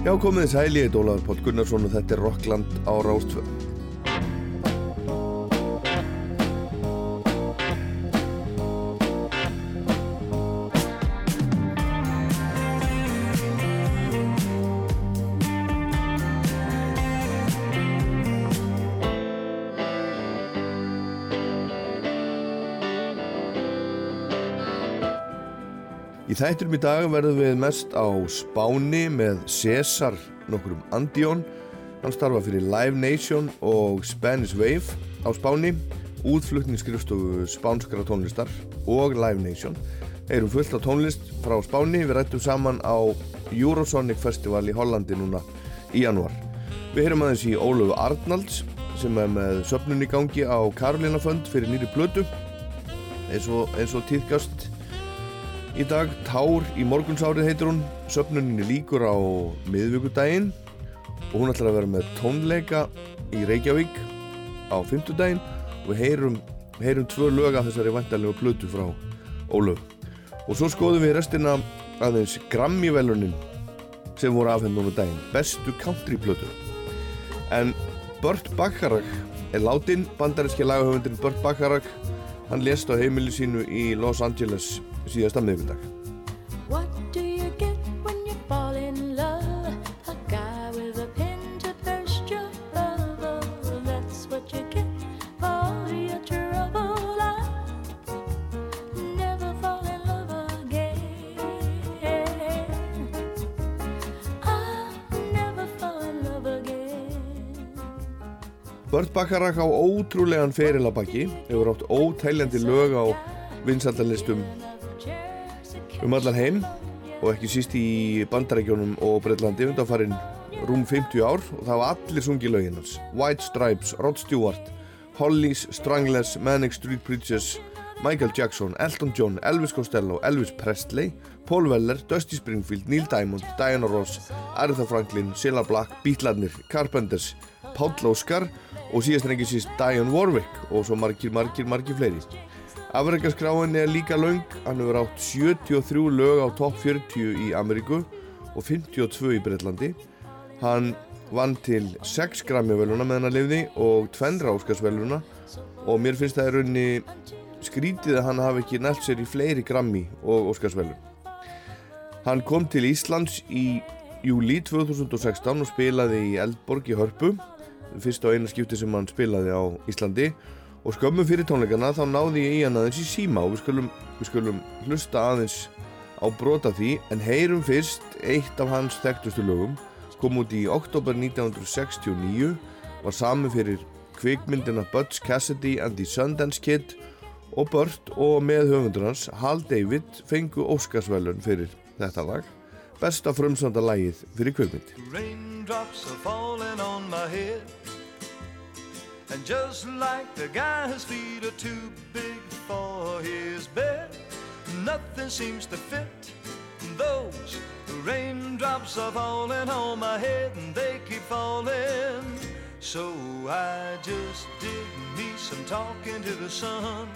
Já, komið þess hæli, ég heit Ólaður Pótt Gunnarsson og þetta er Rockland á Rástfjörn. Í þætturum í dag verðum við mest á Spáni með César nokkurum Andion. Hann starfa fyrir Live Nation og Spanish Wave á Spáni, útflutningsskrifstofu spánskara tónlistar og Live Nation. Erum fullt á tónlist frá Spáni, við rættum saman á Eurosonic Festival í Hollandi núna í januar. Við heyrum aðeins í Ólöfu Arnalds sem er með söpnun í gangi á Karolina Fund fyrir nýri blödu eins og, og tíðgast í dag Tár í morgunsárið heitir hún. Söpnuninni líkur á miðvíkudaginn og hún ætlar að vera með tónleika í Reykjavík á fymtudaginn og við heyrum, heyrum tvö lög af þessari vantarlegu blötu frá Ólöf og svo skoðum við restina aðeins Grammy-velunin sem voru afhendunum daginn. Bestu country blötu en Burt Bacharach er látin bandarinski lagahöfundin Burt Bacharach hann lést á heimili sínu í Los Angeles síðasta again. Burt Bacharach á ótrúlegan feril að baki hefur átt ótæljandi lög á vinsaldalistum um allan heim og ekki síst í bandarækjónum og Breitlandi undanfarin rúm 50 ár. Og það var allir sungið lögin hans. White Stripes, Rod Stewart Hollies, Stranglers, Manic Street Preachers Michael Jackson, Elton John, Elvis Costello, Elvis Presley Paul Weller, Dusty Springfield, Neil Diamond, Diana Ross, Aretha Franklin Cilla Black, Beatlarnir, Carpenters Páll Óskar og síðast en ekki síst Diane Warwick og svo margir, margir, margir fleiri Afrækjaskráin er líka laung, hann hefur átt 73 lög á topp 40 í Ameríku og 52 í Breitlandi. Hann vann til 6 Grammy-veluna meðan hann lifði og 2 Ráskarsveluna og mér finnst það í rauninni skrítið að hann hafi ekki nælt sér í fleiri Grammy og Óskarsvelun. Hann kom til Íslands í júli 2016 og spilaði í Eldborg í Hörpu, fyrst og eina skipti sem hann spilaði á Íslandi og skömmum fyrir tónleikana þá náði ég í hann aðeins í síma og við skulum, við skulum hlusta aðeins á brota því. En heyrum fyrst eitt af hans þekktustu lögum. Kom út í oktober 1969 var sami fyrir kvikmyndina Butch Cassidy and the Sundance Kid og Burt og með höfundur hans Hal David fengu Óskarsvælun fyrir þetta lag. Besta frumsönda lagið fyrir kvikmynd. Raindrops are falling on my head. And just like the guy whose feet are too big for his bed, nothing seems to fit. Those The raindrops are falling on my head and they keep falling. So I just did me some talking to the sun.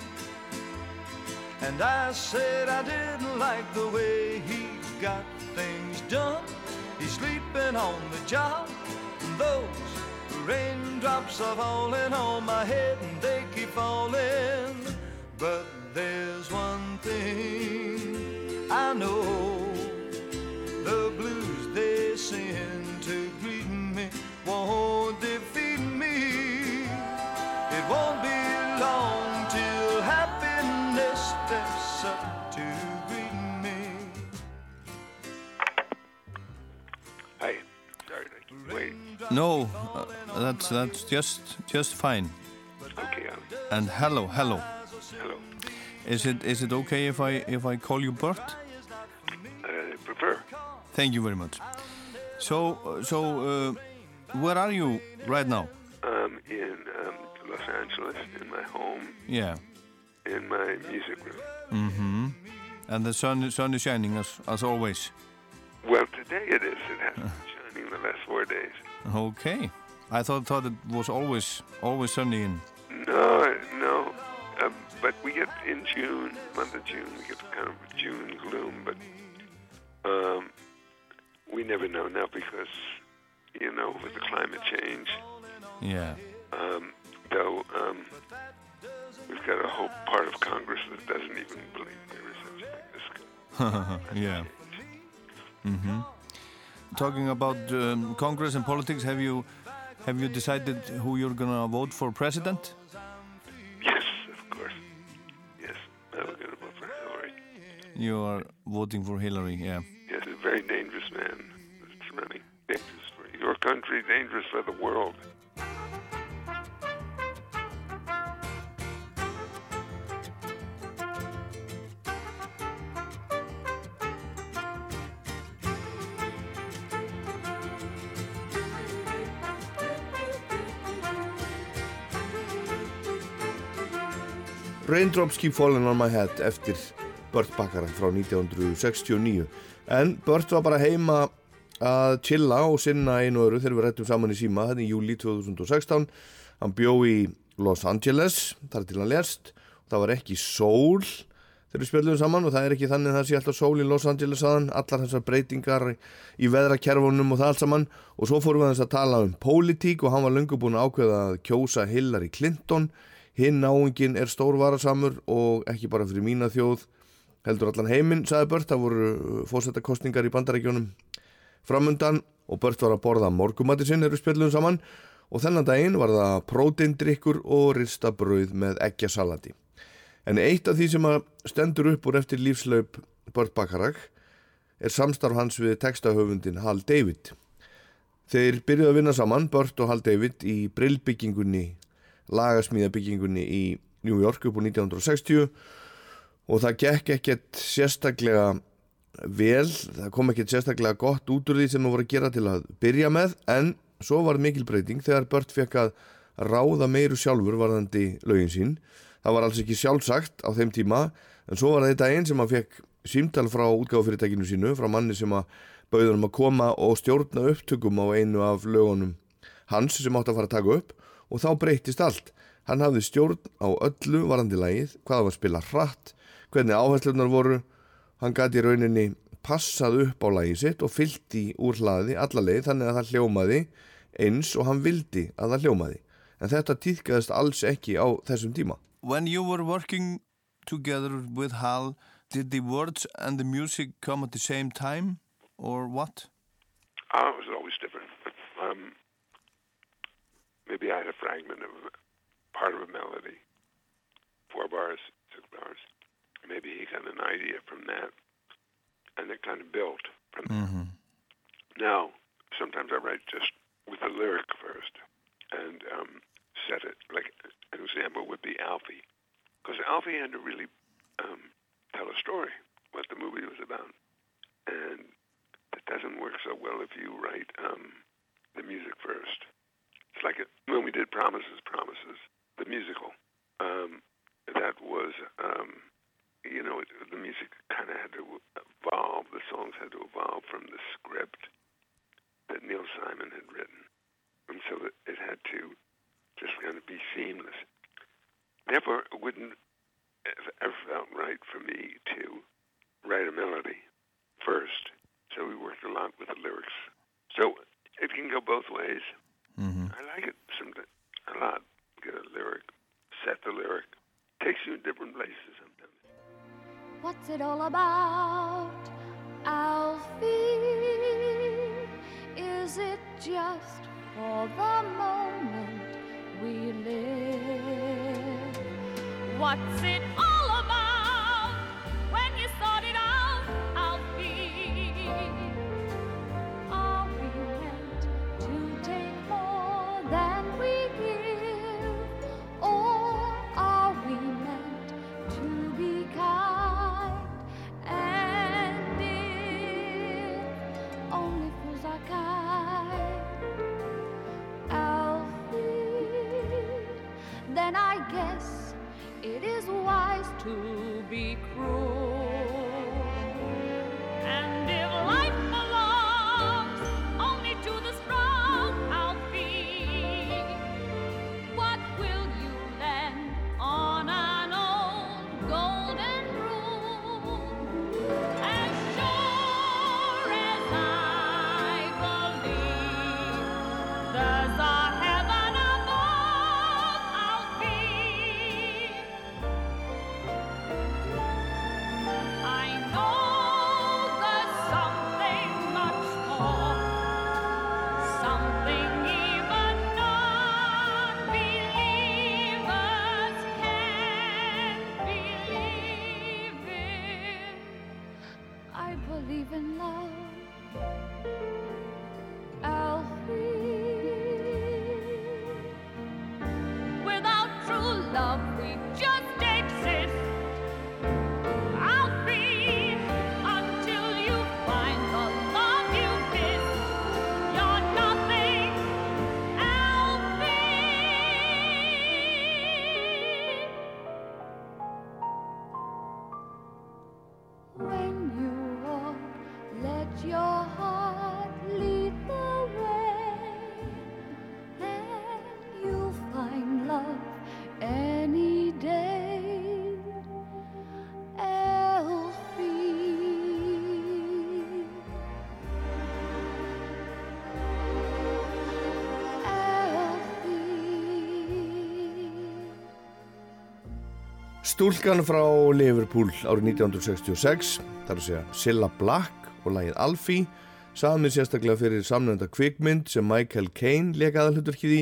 And I said I didn't like the way he got things done. He's sleeping on the job. Those raindrops are falling on my head and they keep falling. But there's one thing I know. The blues they send to greet me won't defeat me. It won't be long till happiness steps up to greet me. Sorry to wait. No, uh, that's that's just just fine. Okay, um, And hello, hello. hello. Is it is it okay if I if I call you Bert? I prefer. Thank you very much. So uh, so uh, where are you right now? Um, in um, Los Angeles, in my home, Yeah. in my music room. Mm-hmm. And the sun sun is shining as as always. Well, today it is. It has been shining the last four days. Okay. I thought thought it was always always sunny in. No, no. Uh, but we get in June, month of June, we get kind of June gloom. But um, we never know now because, you know, with the climate change, Yeah. um, though um, we've got a whole part of Congress that doesn't even believe there is such a thing as yeah. hmm Talking about um, Congress and politics, have you have you decided who you're gonna vote for president? Yes, of course. Yes, I'm going to vote for Hillary. You are voting for Hillary, yeah. Yes, a very dangerous man It's running. Dangerous for your country, dangerous for the world. Raindrops Keep Falling on My Head eftir Burt Bacharach frá 1969 en Burt var bara heima að chilla og sinna einu öru þegar við rættum saman í síma þetta í júli 2016 hann bjó í Los Angeles þar til hann lest það var ekki sól þegar við spjöldum saman og það er ekki þannig að það sé alltaf sól í Los Angeles aðan allar þessar breytingar í veðrakerfunum og það allt saman. Og svo fórum við að tala um pólitík og hann var löngu búin að ákveða að kjósa Hillary Clinton hinn náungin er stórvarasamur og ekki bara fyrir mína þjóð heldur allan heiminn, sagði Bört það voru fórsetakostningar í bandarækjónum framundan og Bört var að borða morgumati sinn eru spjöldum saman. Og þennan daginn var það prótindrykkur og ristabrauð með eggjasalati. En eitt af því sem að stendur upp úr eftir lífslaup Bört Bacharach er samstarf hans við textahöfundin Hal David. Þeir byrjuðu að vinna saman Bört og Hal David í brillbyggingunni lagasmíðabyggingunni í New York upp á 1960 og það gekk ekkert sérstaklega vel, það kom ekkert sérstaklega gott út úr því sem það voru að gera til að byrja með en svo var mikil breyting þegar Bört fekk að ráða meiru sjálfur varðandi lögin sín. Það var alls ekki sjálfsagt á þeim tíma en svo var þetta einn sem hann fekk símtal frá útgáfafyrirtækinu sínu frá manni sem að bauður um að koma og stjórna upptökum á einu af lögunum hans sem átti að fara að taka upp og þá breytist allt. Hann hafði stjórn á öllu varandi lagið, hvað það var að spila hratt, hvernig áherslunar voru, hann gati í rauninni passað upp á lagið sitt og fyllt í úr hlaði alla leið þannig að það hljómaði eins og hann vildi að það hljómaði. En þetta týðkaðist alls ekki á þessum tíma. When you were working together with Hal, did the words and the music come at the same time or what? Oh, it was always different. Um, maybe I had a fragment of part of a melody, four bars, six bars. Maybe he got an idea from that, and it kind of built from. Mm-hmm. Now, sometimes I write just with the lyric first and um, set it. Like an example would be Alfie, because Alfie had to really um, tell a story, what the movie was about, and it doesn't work so well if you write um, the music first. It's like it, when we did Promises, Promises, the musical. Um, that was, um, you know, it, the music kind of had to evolve. The songs had to evolve from the script that Neil Simon had written, and so that it had to just kind of be seamless. Therefore, it wouldn't have ever felt right for me to write a melody first. So we worked a lot with the lyrics. So it can go both ways. Mm-hmm. I like it sometimes a lot. Get a lyric, set the lyric. Takes you to different places sometimes. What's it all about, Alfie? Is it just for the moment we live? What's it all Stúlkan frá Liverpool árið 1966, þar að segja Cilla Black og lagið Alfie, samið sérstaklega fyrir samnönda kvikmynd sem Michael Caine leika aðalhuturkið í.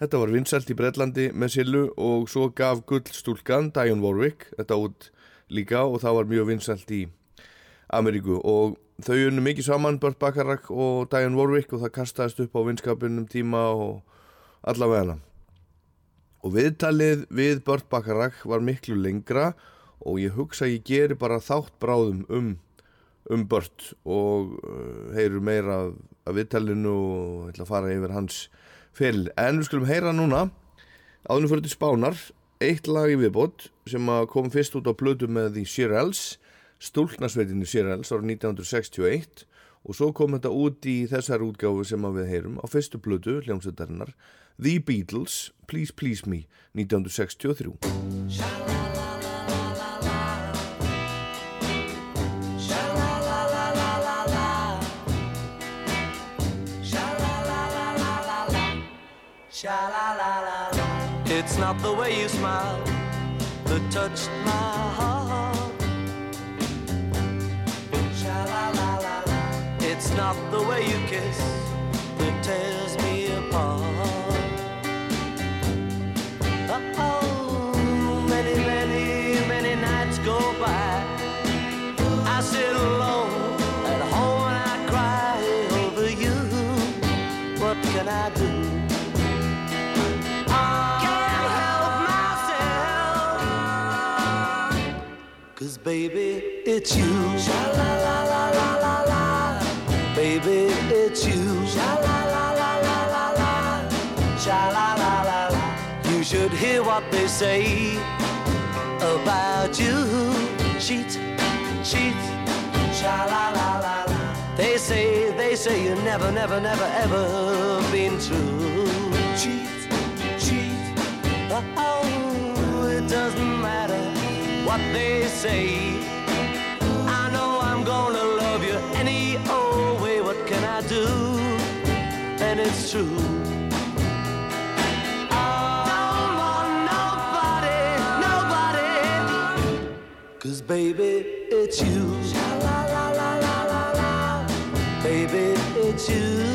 Þetta var vinsælt í Bretlandi með Sillu og svo gaf gullstúlkan Diane Warwick þetta út líka og það var mjög vinsælt í Ameríku og þau unnu mikið saman, Burt Bacharach og Diane Warwick og það kastaðist upp á vinskapinum tíma og allavega hana. Og viðtalið við Burt Bacharach var miklu lengra og ég hugsa að ég geri bara þátt bráðum um, um Burt og uh, heyru meira af, viðtalinu og ætla að fara yfir hans feril. En við skulum heyra núna, áðunum fyrir til Spánar, eitt lag í viðbót sem kom fyrst út á blödu með því Shirelles, stúlknasveitinni Shirelles árið 1961 og svo kom þetta út í þessar útgáfu sem við heyrum á fyrstu blödu hljómsveitarinnar The Beatles, Please Please Me 1963 It's not the way you smile that touched my It's not the way you kiss that tears me apart. Oh, many, many, many nights go by. I sit alone at home and I cry over you. What can I do? Can't help myself. Cause baby, it's you. Sha Baby, it's you. Sha la la la la la la. Sha la la la la. You should hear what they say about you. Cheat, cheat. Sha la la la la. They say, they say you never, never, never, ever been true. Cheat, cheat. Oh, it doesn't matter what they say. I know I'm gonna it's true. Cause baby, it's you. Baby, it's you.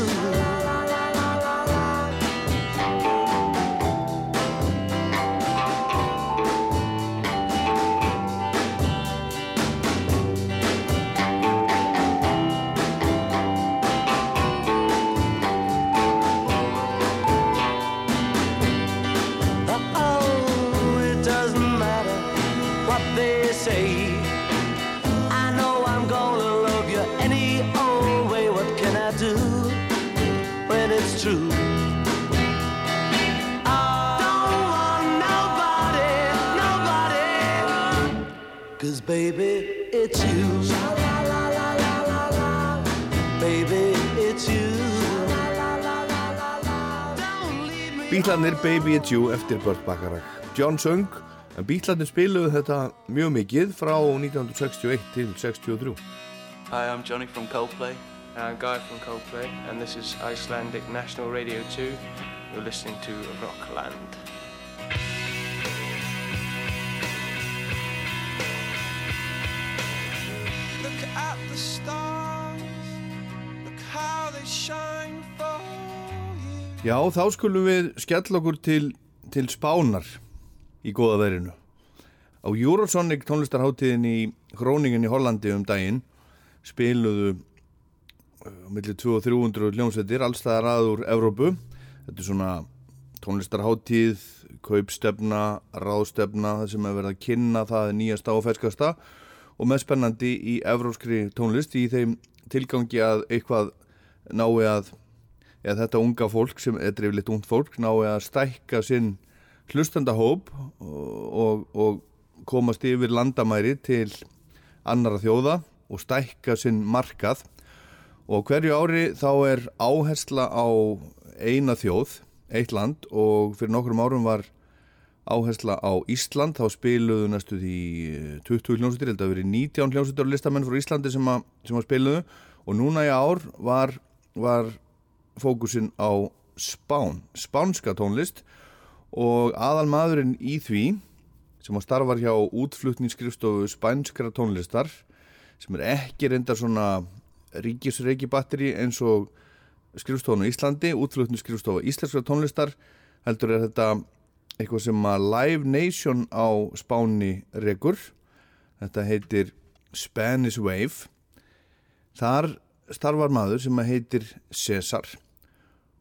Baby, it's you. La la la la la la. Baby, it's you. Bítlarnir Baby It's You eftir Burt Bacharach John söng, en bítlarnir spiluðu þetta mjög mikið frá 1961 til 63 Hi, I'm Johnny from Coldplay. I'm Guy from Coldplay, and this is Icelandic National Radio 2. You're listening to Rockland. Já, þá skulum við skella okkur til, til spánar í góða verinu. Á Eurosonic tónlistarháttíðin í Gróningen í Hollandi um daginn spiluðu uh, millir 200 og 300 hljómsveitir allstæðar aður Evrópu. Þetta er svona tónlistarháttíð kaupstefna, ráðstefna það sem er verið að kynna það er nýjasta og ferskasta. Og með spennandi í evróskri tónlist í þeim tilgangi að eitthvað nái að eða þetta unga fólk sem er driflitt ungt fólk nái að stækka sinn hlustandahóp og, og, komast yfir landamæri til annara þjóða og stækka sinn markað. Og hverju ári þá er áhersla á eina þjóð, eitt land og fyrir nokkrum árum var áhersla á Ísland, þá spiluðu næstu því 20 hljómsveitir, held að verið 19 hljómsveitir og listamenn frá Íslandi sem að, sem að spiluðu. Og núna í ár var, var fókusin á Spán, spánska tónlist og aðal maðurinn í því sem á starfar hjá útflutningskrifstofu spænskra tónlistar sem er ekki reyndar svona ríkisreiki batteri eins og skrifstofun á Íslandi, útflutningskrifstofa íslenskra tónlistar heldur er þetta eitthvað sem að Live Nation á Spáni regur þetta heitir Spanish Wave. Þar starfar maður sem heitir Cesar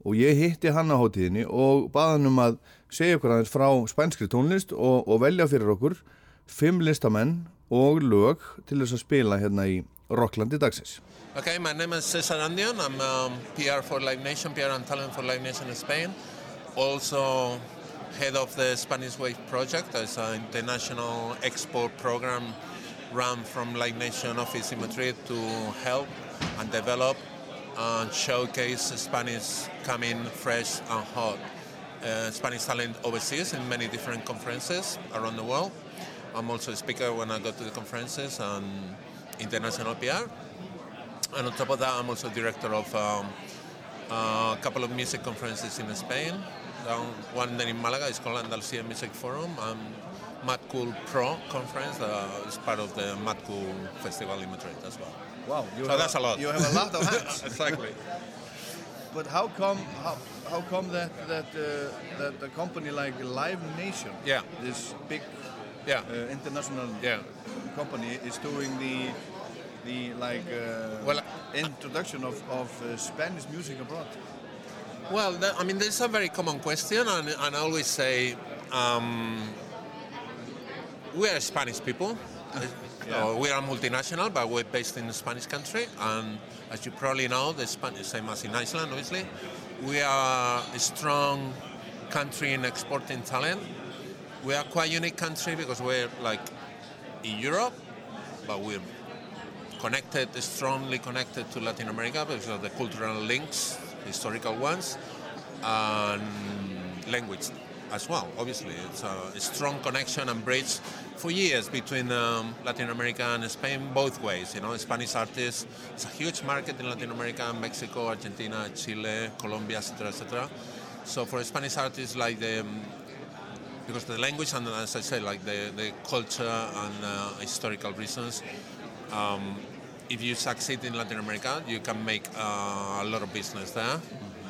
og ég hitti hann á hátíðinni og baða hann um að segja okkur aðeins frá spænskri tónlist og, og velja fyrir okkur fimm listamenn og lög til þess að spila hérna í Rocklandi dagsins Okay, my name is Cesar Andion. I'm um, PR for Live Nation, PR and talent for Live Nation in Spain. Also, head of the Spanish Wave Project. It's an international export program run from Live Nation office in Madrid to help and develop and showcase Spanish coming fresh and hot. Uh, Spanish talent overseas in many different conferences around the world. I'm also a speaker when I go to the conferences and international PR. And on top of that, I'm also director of um, a couple of music conferences in Spain. One in Malaga is called Andalusia Music Forum. and Mad Cool Pro conference uh, is part of the Mad Cool Festival in Madrid as well. Wow, you So that's a lot. You have a lot of hats. exactly. But how come how, how come that that uh, that a company like Live Nation, Yeah. this big Yeah. uh, international Yeah. company, is doing the the like uh, Well, introduction of of uh, Spanish music abroad? Well, that, I mean, this is a very common question, and, and I always say um, we are Spanish people. Uh, we are multinational, but we're based in a Spanish country, and as you probably know, the Spanish, same as in Iceland, obviously, we are a strong country in exporting talent. We are quite unique country because we're like in Europe, but we're connected, strongly connected to Latin America because of the cultural links, historical ones, and language as well. Obviously, it's a strong connection and bridge for years between um, Latin America and Spain, both ways. You know, Spanish artists. It's a huge market in Latin America, Mexico, Argentina, Chile, Colombia, etc., etc. So for Spanish artists, like the um, because the language and as I said, like the, the culture and uh, historical reasons, um, if you succeed in Latin America, you can make uh, a lot of business there,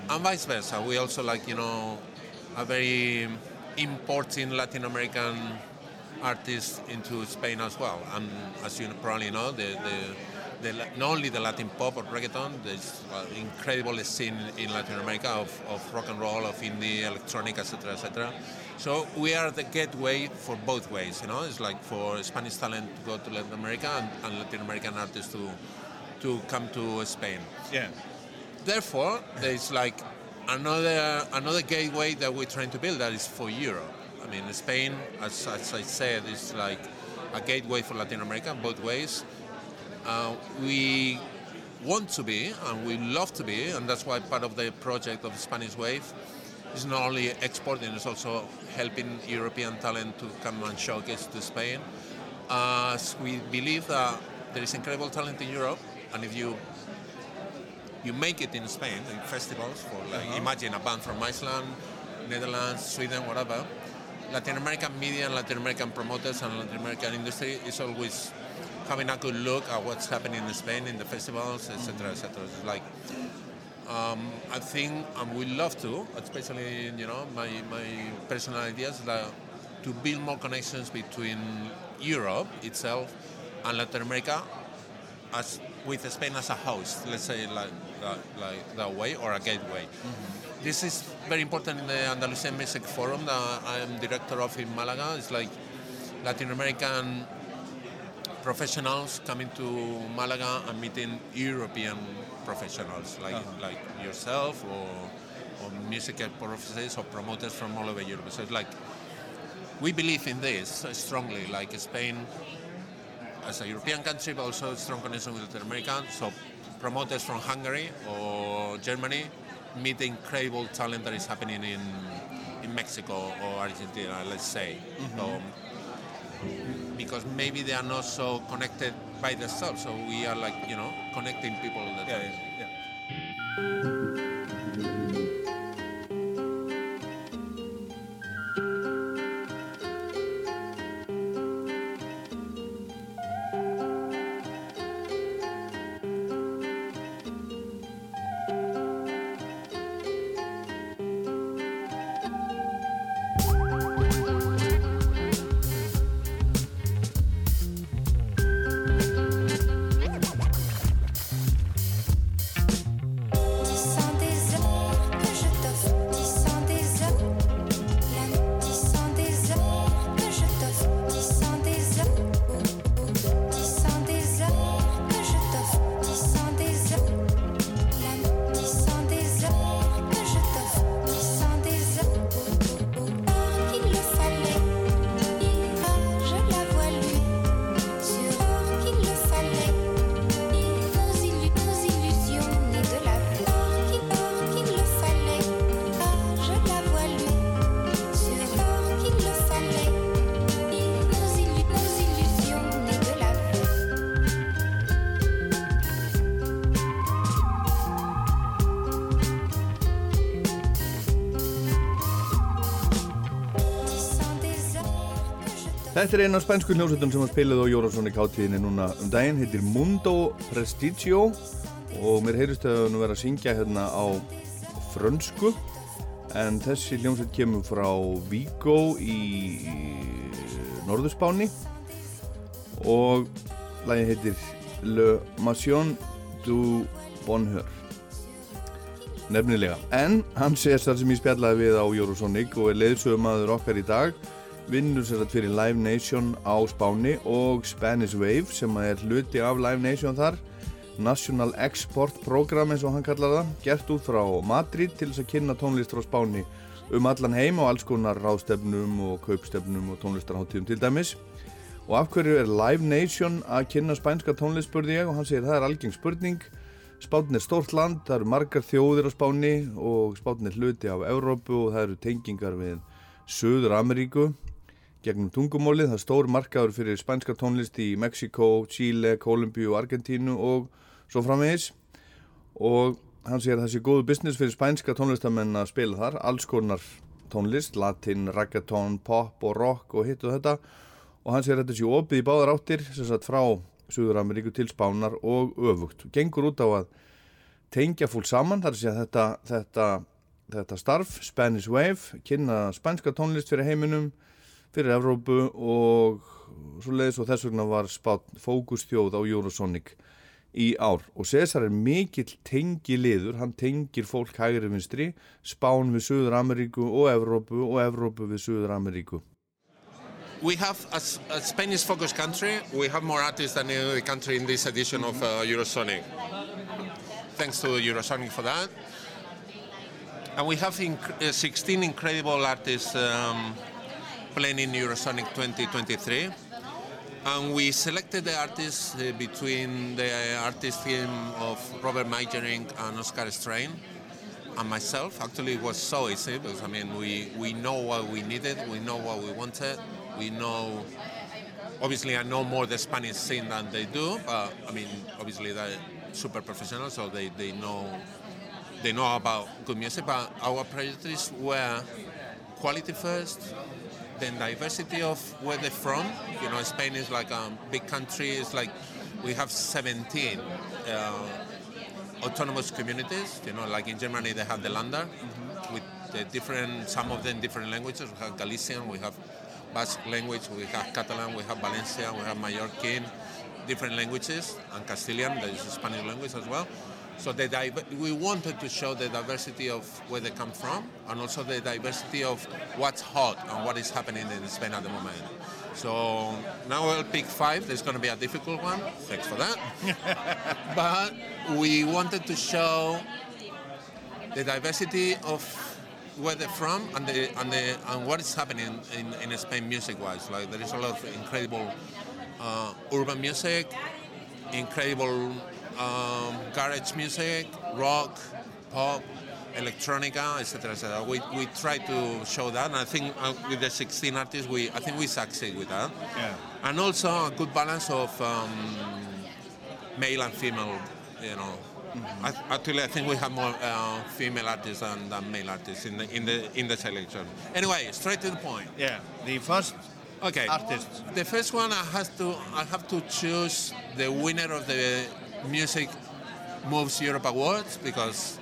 and vice versa. We also like you know a very importing Latin American artists into Spain as well. And as you probably know, the, the, the not only the Latin pop or reggaeton, there's uh, incredible scene in Latin America of, of rock and roll, of indie, electronic, etc., etc. So we are the gateway for both ways. You know, it's like for Spanish talent to go to Latin America and, and Latin American artists to to come to Spain. Yeah. Therefore, there's like another another gateway that we're trying to build that is for Europe. Mean, Spain, as, as I said, is like a gateway for Latin America both ways. Uh, we want to be, and we love to be, and that's why part of the project of Spanish Wave is not only exporting, it's also helping European talent to come and showcase to Spain. As we believe that there is incredible talent in Europe, and if you you make it in Spain in festivals for like imagine a band from Iceland, Netherlands, Sweden, whatever. Latin American media and Latin American promoters and Latin American industry is always having a good look at what's happening in Spain in the festivals, etc., etc. It's like um, I think, and we love to, especially you know my my personal ideas that to build more connections between Europe itself and Latin America as with Spain as a host, let's say like that, like that way, or a gateway. Mm-hmm. This is very important in the Andalusian Music Forum that I am director of in Malaga. It's like Latin American professionals coming to Malaga and meeting European professionals like uh-huh. like yourself or, or musical professors or promoters from all over Europe. So it's like we believe in this strongly, like Spain as a European country, but also strong connection with Latin America. So promoters from Hungary or Germany meet the incredible talent that is happening in in Mexico or Argentina, let's say. So, because maybe they are not so connected by themselves. So we are like, you know, connecting people all the time. Tissant Þetta er einn af spænsku hljómsveitum sem var spilað á Jórasónik hátíðinni núna um daginn, heitir Mundo Prestigio og mér heyrist að hann vera að syngja hérna á frönsku. En þessi hljómsveit kemur frá Vigo í Norðurspáni og lagi heitir Le Mission du Bonheur. Nefnilega. En hann sést þar sem ég spjallaði við á Eurosonic og er leiðsögumadur okkar í dag vinnur sér fyrir Live Nation á Spáni og Spanish Wave sem er hluti af Live Nation þar. National Export Program eins og hann kallar það gert út frá Madrid til þess að kynna tónlist frá Spáni um allan heim og alls konar ráðstefnum og kaupstefnum og tónlistarháttíðum til dæmis. Og af hverju er Live Nation að kynna spænska tónlist spurði ég og hann segir það er algeng spurning. Spánin er stórt land, það eru margar þjóðir á Spáni og Spánin er hluti af Evrópu og það eru tengingar við Suður Ameríku gegnum tungumólið, það er stór markaður fyrir spænska tónlist í Mexiko, Chile, Kolumbíu og Argentínu og svo framvegis. Og hann segir að það sé góðu business fyrir spænska tónlistamenn að spila þar, alls konar tónlist, latin, reggaeton, pop og rock og hitt og þetta. Og hann segir að þetta sé opið í báðar áttir sem sagt frá Suður Ameríku til Spánar og öfugt. Gengur út á að tengja fólk saman, þar sé að þetta, þetta, þetta starf, Spanish Wave, kynna spænska tónlist fyrir heiminum, fyrir Evrópu og svo leiðis og þess vegna var spátt fókustjóð á Eurosonic í ár og Cesar er mikill tengi liður, hann tengir fólk hægri vinstri, Spán við Suður Ameríku og Evrópu og Evrópu við Suður Ameríku. We have, as a Spanish focused country, we have more artists than any other country in this edition of uh, Eurosonic. Thanks to Eurosonic for that. And we have inc- uh, 16 incredible artists um, playing in Eurosonic 2023. And we selected the artists uh, between the artist team of Robert Meijering and Oscar Strain and myself. Actually, it was so easy because I mean, we, we know what we needed, we know what we wanted, we know. Obviously, I know more the Spanish scene than they do, but I mean, obviously they're super professional, so they, they know they know about good music. But our priorities were quality first, then diversity of where they're from. You know, Spain is like a big country. It's like we have 17 uh, autonomous communities. You know, like in Germany they have the Länder with the different, some of them different languages. We have Galician, we have Basque language, we have Catalan, we have Valencian, we have Mallorquin, different languages and Castilian, there is Spanish language as well. So the div- we wanted to show the diversity of where they come from and also the diversity of what's hot and what is happening in Spain at the moment. So now I'll pick five. There's going to be a difficult one. Thanks for that. but we wanted to show the diversity of where they're from and the and the and what is happening in, in Spain music-wise. Like there is a lot of incredible uh, urban music, incredible um, garage music, rock, pop, electronica, etc., etc. We, we try to show that, and I think uh, with the 16 artists, we I think we succeed with that. Yeah. And also a good balance of um, male and female, you know. I, actually, I think we have more uh, female artists than, than male artists in the in the in the selection. Anyway, straight to the point. Yeah. The first Okay. artists. The first one I have to I have to choose the winner of the Music Moves Europe Awards because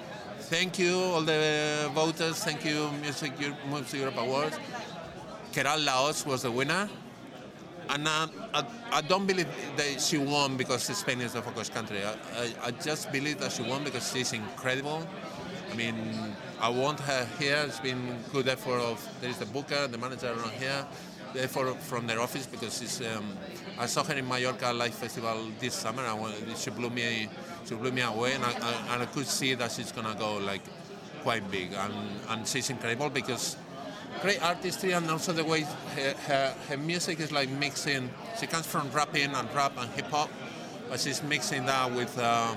thank you all the voters, thank you Music Moves Europe Awards. Keral Laos was the winner. And uh, I, I don't believe that she won because Spain is the focus country. I, I, I just believe that she won because she's incredible. I mean, I want her here. It's been good effort of there is the booker, the manager around here, the effort from their office because she's. Um, I saw her in Mallorca Live Festival this summer. and she blew me, she blew me away, and I, I, and I could see that she's gonna go like quite big, and and she's incredible because great artistry and also the way her, her, her music is like mixing. She comes from rapping and rap and hip hop, but she's mixing that with uh,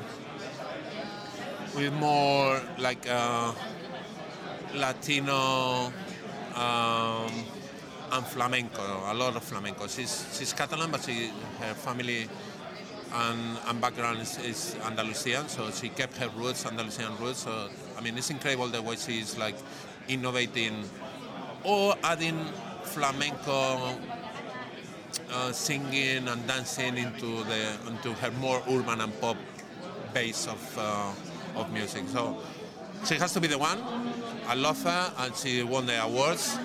with more like uh, Latino um, and flamenco. A lot of flamenco. She's she's Catalan, but she her family. And, and background is, is Andalusian, so she kept her roots, Andalusian roots. So I mean, it's incredible the way she's like innovating or adding flamenco uh, singing and dancing into the into her more urban and pop base of uh, of music. So she has to be the one. I love her, and she won the awards.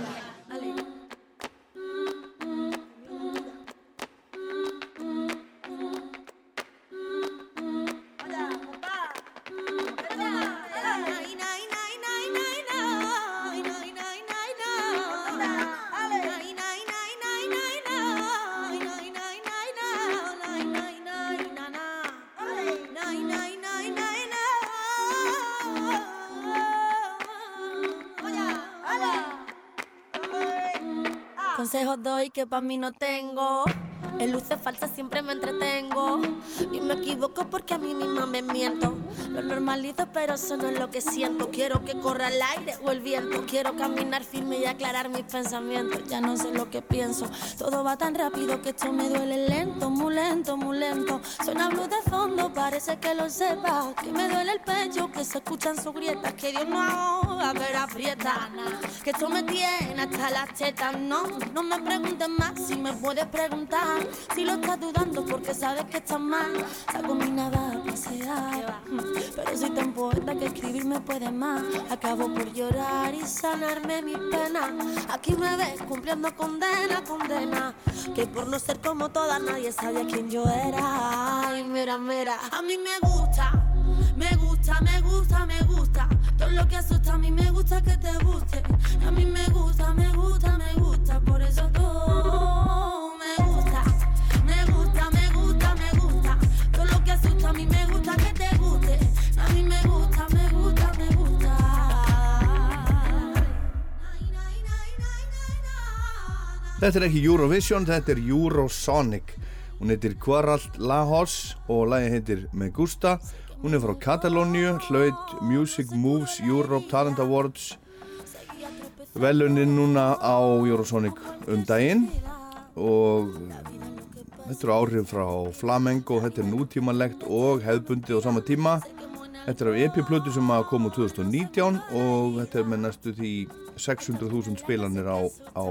Que para mí no tengo. En luces falsas siempre me entretengo. Y me equivoco porque a mí misma me miento. Lo normalizo, pero eso no es lo que siento. Quiero que corra el aire o el viento. Quiero caminar firme y aclarar mis pensamientos. Ya no sé lo que pienso. Todo va tan rápido que esto me duele lento, muy lento, muy lento. Suena blues de fondo, parece que lo sepa. Que me duele el pecho, que se escuchan sus grietas. Que Dios no pero aprieta. Que esto me tiene hasta las tetas. No, no me preguntes más si me puedes preguntar. Si lo estás dudando porque sabes que estás mal. Saco mi nada a pasear. Pero soy tan poeta que escribir me puede más. Acabo por llorar y sanarme mi pena. Aquí me ves cumpliendo condena, condena. Que por no ser como todas nadie sabía quién yo era. Ay, mira, mira. A mí me gusta, me gusta, me gusta, me gusta. Todo lo que asusta a mí me gusta que te guste. A mí me gusta, me gusta, me gusta. Por eso todo me gusta. Me gusta, me gusta, me gusta. Todo lo que asusta a mí me gusta que te guste. A mí me gusta, me gusta, me gusta. Þetta er ekki Eurovision, þetta er Eurosonic. Hún heitir Quaralt Lajos og lagi heitir Megusta. Hún er frá Katalóníu, hlaut Music Moves Europe Talent Awards velunin núna á Eurosonic um daginn og þetta eru áhrif frá flamengo, þetta er nútímanlegt og hefðbundið á sama tíma. Þetta er af EP-plötu sem að koma úr 2019 og þetta er með næstu því 600.000 spilanir á, á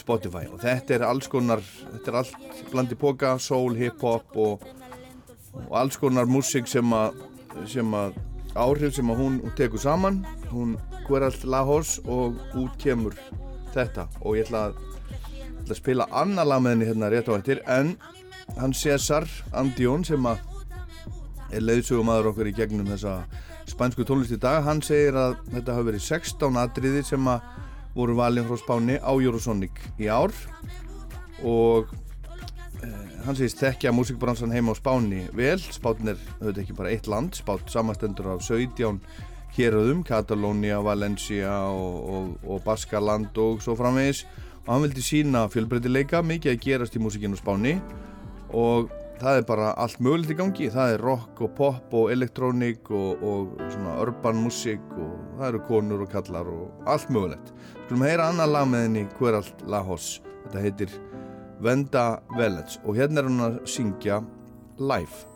Spotify og þetta er alls konar, þetta er allt blandi póka, soul, hip-hop og, og alls konar músík sem að, áhrif sem að hún, hún tekur saman. Hún hver allt Lajos og út kemur þetta. Og ég ætla að, ætla að spila annar lag með henni hérna rétt á eftir en hann César Andión sem að er leiðsögumæður okkur í gegnum þessa spænsku tónlist í dag hann segir að þetta hafi verið 16 atriði sem að voru valin frá Spáni á Eurosonic í ár. Og hann segist þekkja músikbransan heima á Spáni vel, Spán er auðvitað ekki bara eitt land, Spán samastendur af 17 héröðum, Katalónia, Valencia og, og, og Baskaland og svo framvegis. Og hann vildi sína fjölbreytileika, mikið að gerast í músikinu Spáni. Og það er bara allt mögulegt í gangi, það er rock og pop og elektrónik og, og svona urban musik og það eru konur og kallar og allt mögulegt. Skulum heyra annar lag með henni Queralt Lajos, þetta heitir Venda Velets og hérna er hann að syngja live.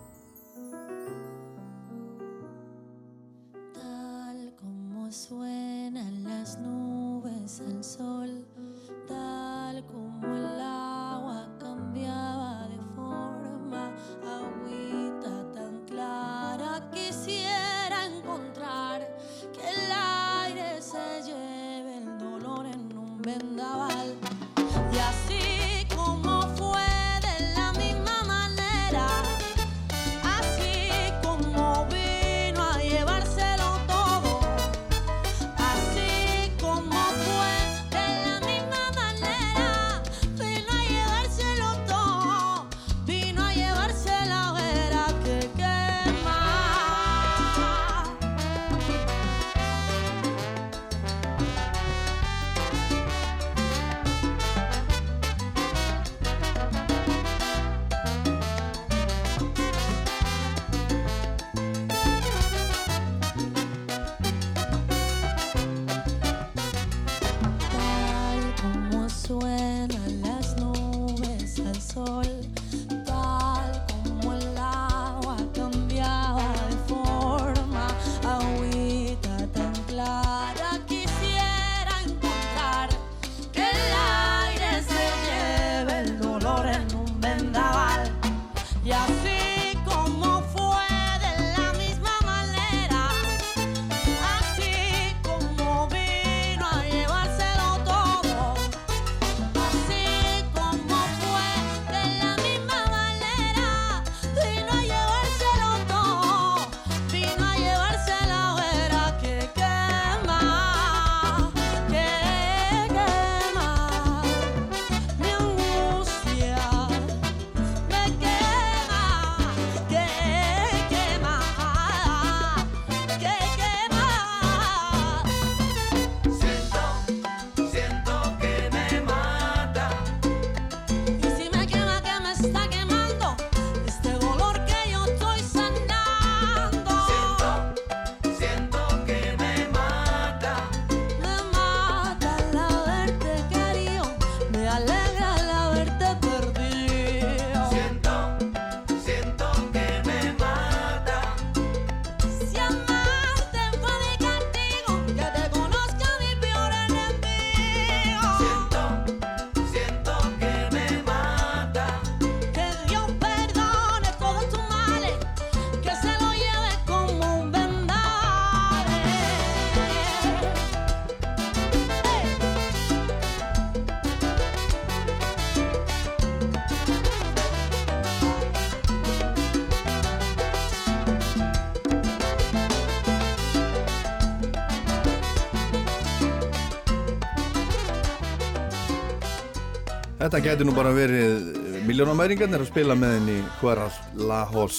Þetta getur nú bara verið miljónamæringarnir að spila með henni Queralt Lajos.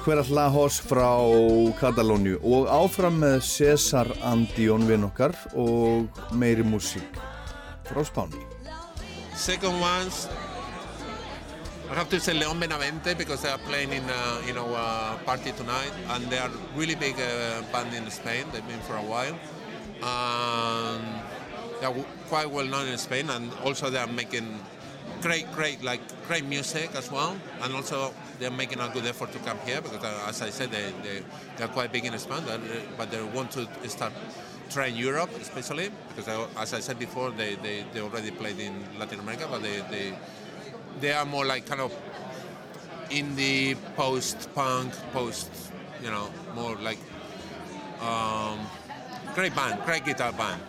Queralt Lajos frá Katalóniu og áfram með César Andión vinn okkar og meiri músík frá Spáni. Second ones, I have to say Leon Benavente because they are playing in uh, know uh, party tonight, and they are really big uh, band in Spain. They've been for a while, and they are quite well known in Spain, and also they are making great, great, like great music as well, and also they're making a good effort to come here because, uh, as I said, they they, they are quite big in Spain, but, uh, they want to start trying Europe, especially because, uh, as I said before, they, they, they already played in Latin America, but they, they they are more like kind of indie post-punk, post, you know, more like um, great band, great guitar band.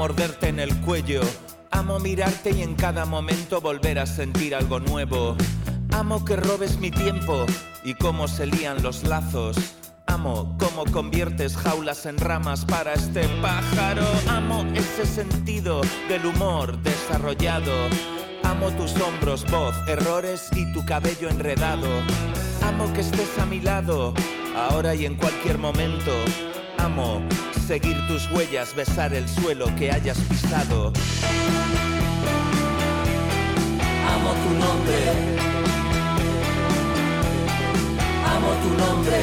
Morderte en el cuello. Amo mirarte y en cada momento volver a sentir algo nuevo. Amo que robes mi tiempo y cómo se lían los lazos. Amo cómo conviertes jaulas en ramas para este pájaro. Amo ese sentido del humor desarrollado. Amo tus hombros, voz, errores y tu cabello enredado. Amo que estés a mi lado, ahora y en cualquier momento. Amo seguir tus huellas, besar el suelo que hayas pisado. Amo tu nombre. Amo tu nombre.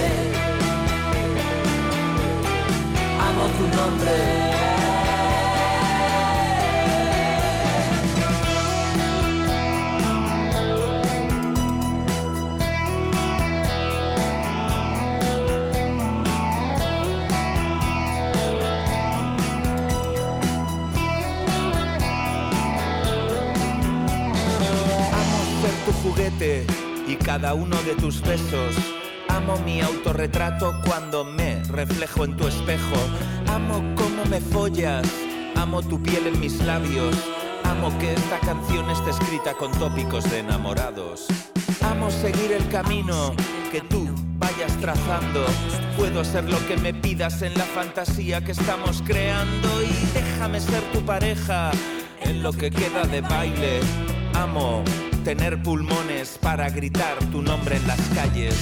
Amo tu nombre. Juguete y cada uno de tus besos. Amo mi autorretrato cuando me reflejo en tu espejo. Amo cómo me follas. Amo tu piel en mis labios. Amo que esta canción esté escrita con tópicos de enamorados. Amo seguir el camino que tú vayas trazando. Puedo ser lo que me pidas en la fantasía que estamos creando y déjame ser tu pareja en lo que queda de baile. Amo tener pulmones para gritar tu nombre en las calles.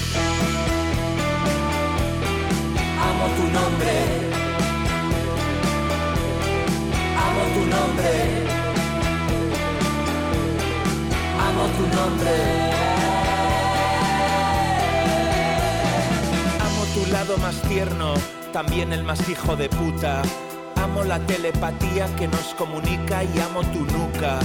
Amo tu nombre. Amo tu nombre. Amo tu nombre. Amo tu lado más tierno, también el más hijo de puta. Amo la telepatía que nos comunica y amo tu nuca.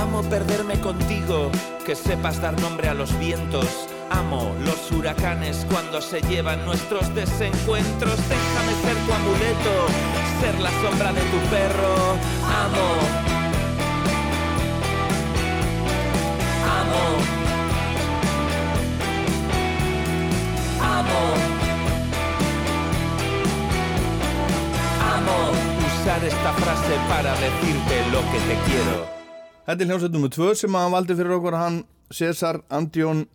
Amo perderme contigo, que sepas dar nombre a los vientos. Amo los huracanes cuando se llevan nuestros desencuentros. Déjame ser tu amuleto, ser la sombra de tu perro. Amo. Amo. Amo. Amo usar esta frase para decirte lo que te quiero. Þetta er hljómsveit nummer 2 sem hann valdi fyrir okkur hann Cesar Andion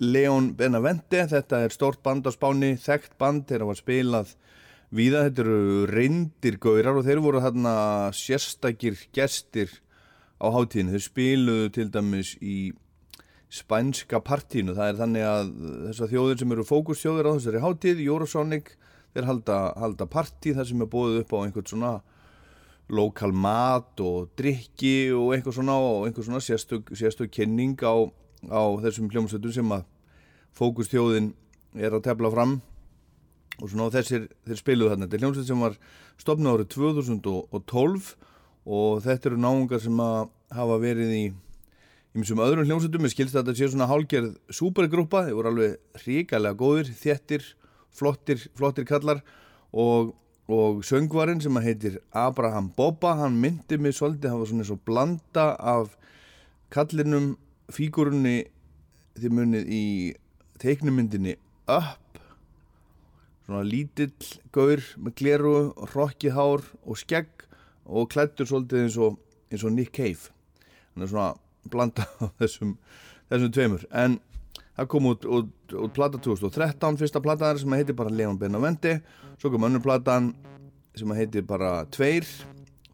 Leon Benavente. Þetta er stórt band á Spáni, þekkt band þeir hafa spilað víða. Þetta eru reyndir gaurar og þeir voru þarna sérstakir gestir á hátíðinu, þeir spiluðu til dæmis í spænska partínu, það er þannig að þessar þjóðir sem eru fókusþjóðir á þessari hátíð, Eurosonic þeir halda, halda partí þar sem er búið upp á einhvern svona lokal mat og drikki og einhver svona, svona sérstök, kynning á, á þessum hljómsveitum sem að fókustjóðin er að tefla fram. Og svona og þessir þeir spiluðu þarna. Þetta er hljómsveit sem var stopnað árið 2012 og þetta eru náungar sem að hafa verið í Ímsum öðrum hljómsveitum, ég skilst að þetta sé svona hálgerð supergrúpa, þeir voru alveg ríkalega góðir, þjettir, flottir, flottir kallar og, og söngvarinn sem að heitir Abraham Bobba, hann myndi mig svolítið, hann var svona eins og blanda af kallinum, fígurunni, þið munið í teiknumyndinni Up, svona lítill gaur með gleru, rokkið hár og skegg og klættur svolítið eins og, eins og Nick Cave, hann er svona blanda á þessum, þessum tveimur. En það kom út, út, út plata 2013, fyrsta plataðar sem heitir bara Leon Benavente, svo kom önnur platan sem heitir bara Tveir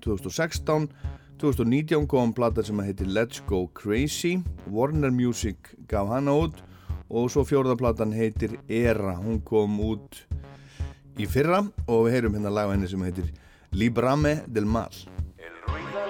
2016 2019 kom plata sem heitir Let's Go Crazy. Warner Music gaf hana út. Og svo fjórða platan heitir Era, hún kom út í fyrra. Og við heyrum hérna lag á henni sem heitir Librame del Mal El ruido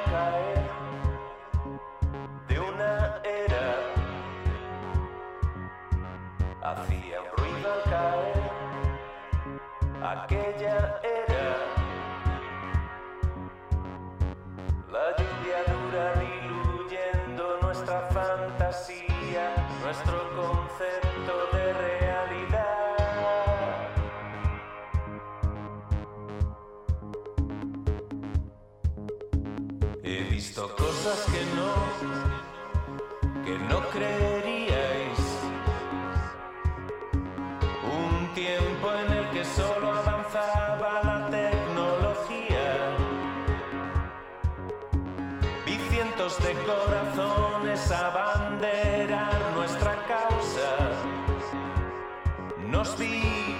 De corazones a banderar nuestra causa, nos vi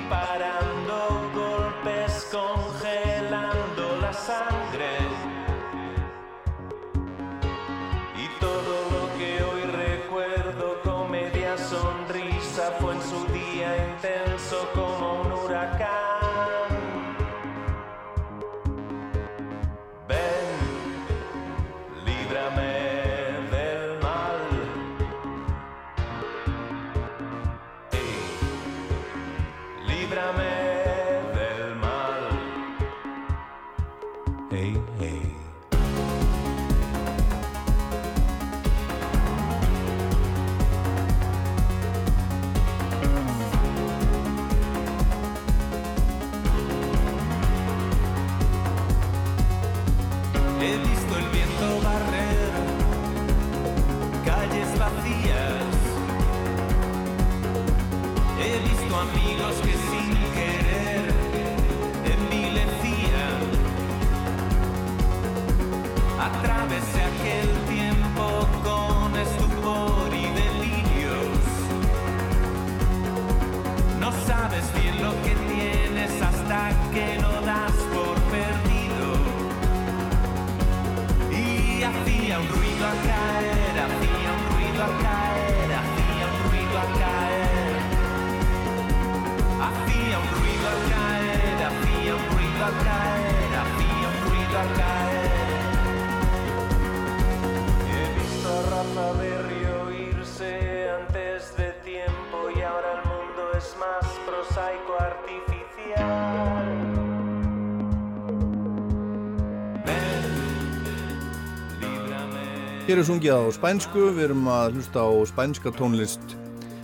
Hér er sungið á spænsku, við erum að hlusta á spænska tónlist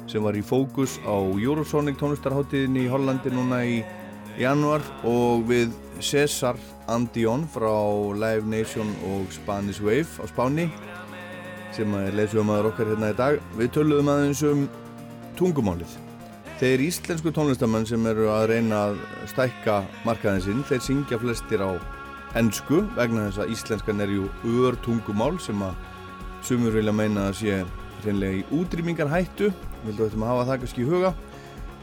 sem var í fókus á Eurosonic tónlistarháttiðinni í Hollandi núna í januar og við Cesar Andion frá Live Nation og Spanish Wave á Spáni sem er leðsögumæður okkar hérna í dag. Við töluðum aðeins um tungumálið. Þeir íslensku tónlistamenn sem eru að reyna að stækka markaðin sinn, þeir syngja flestir á ennsku vegna þess að íslenskan er jú ör tungumál sem að sumur vilja meina að sé reynlega í útrýmingarhættu vildu þetta að hafa það kannski í huga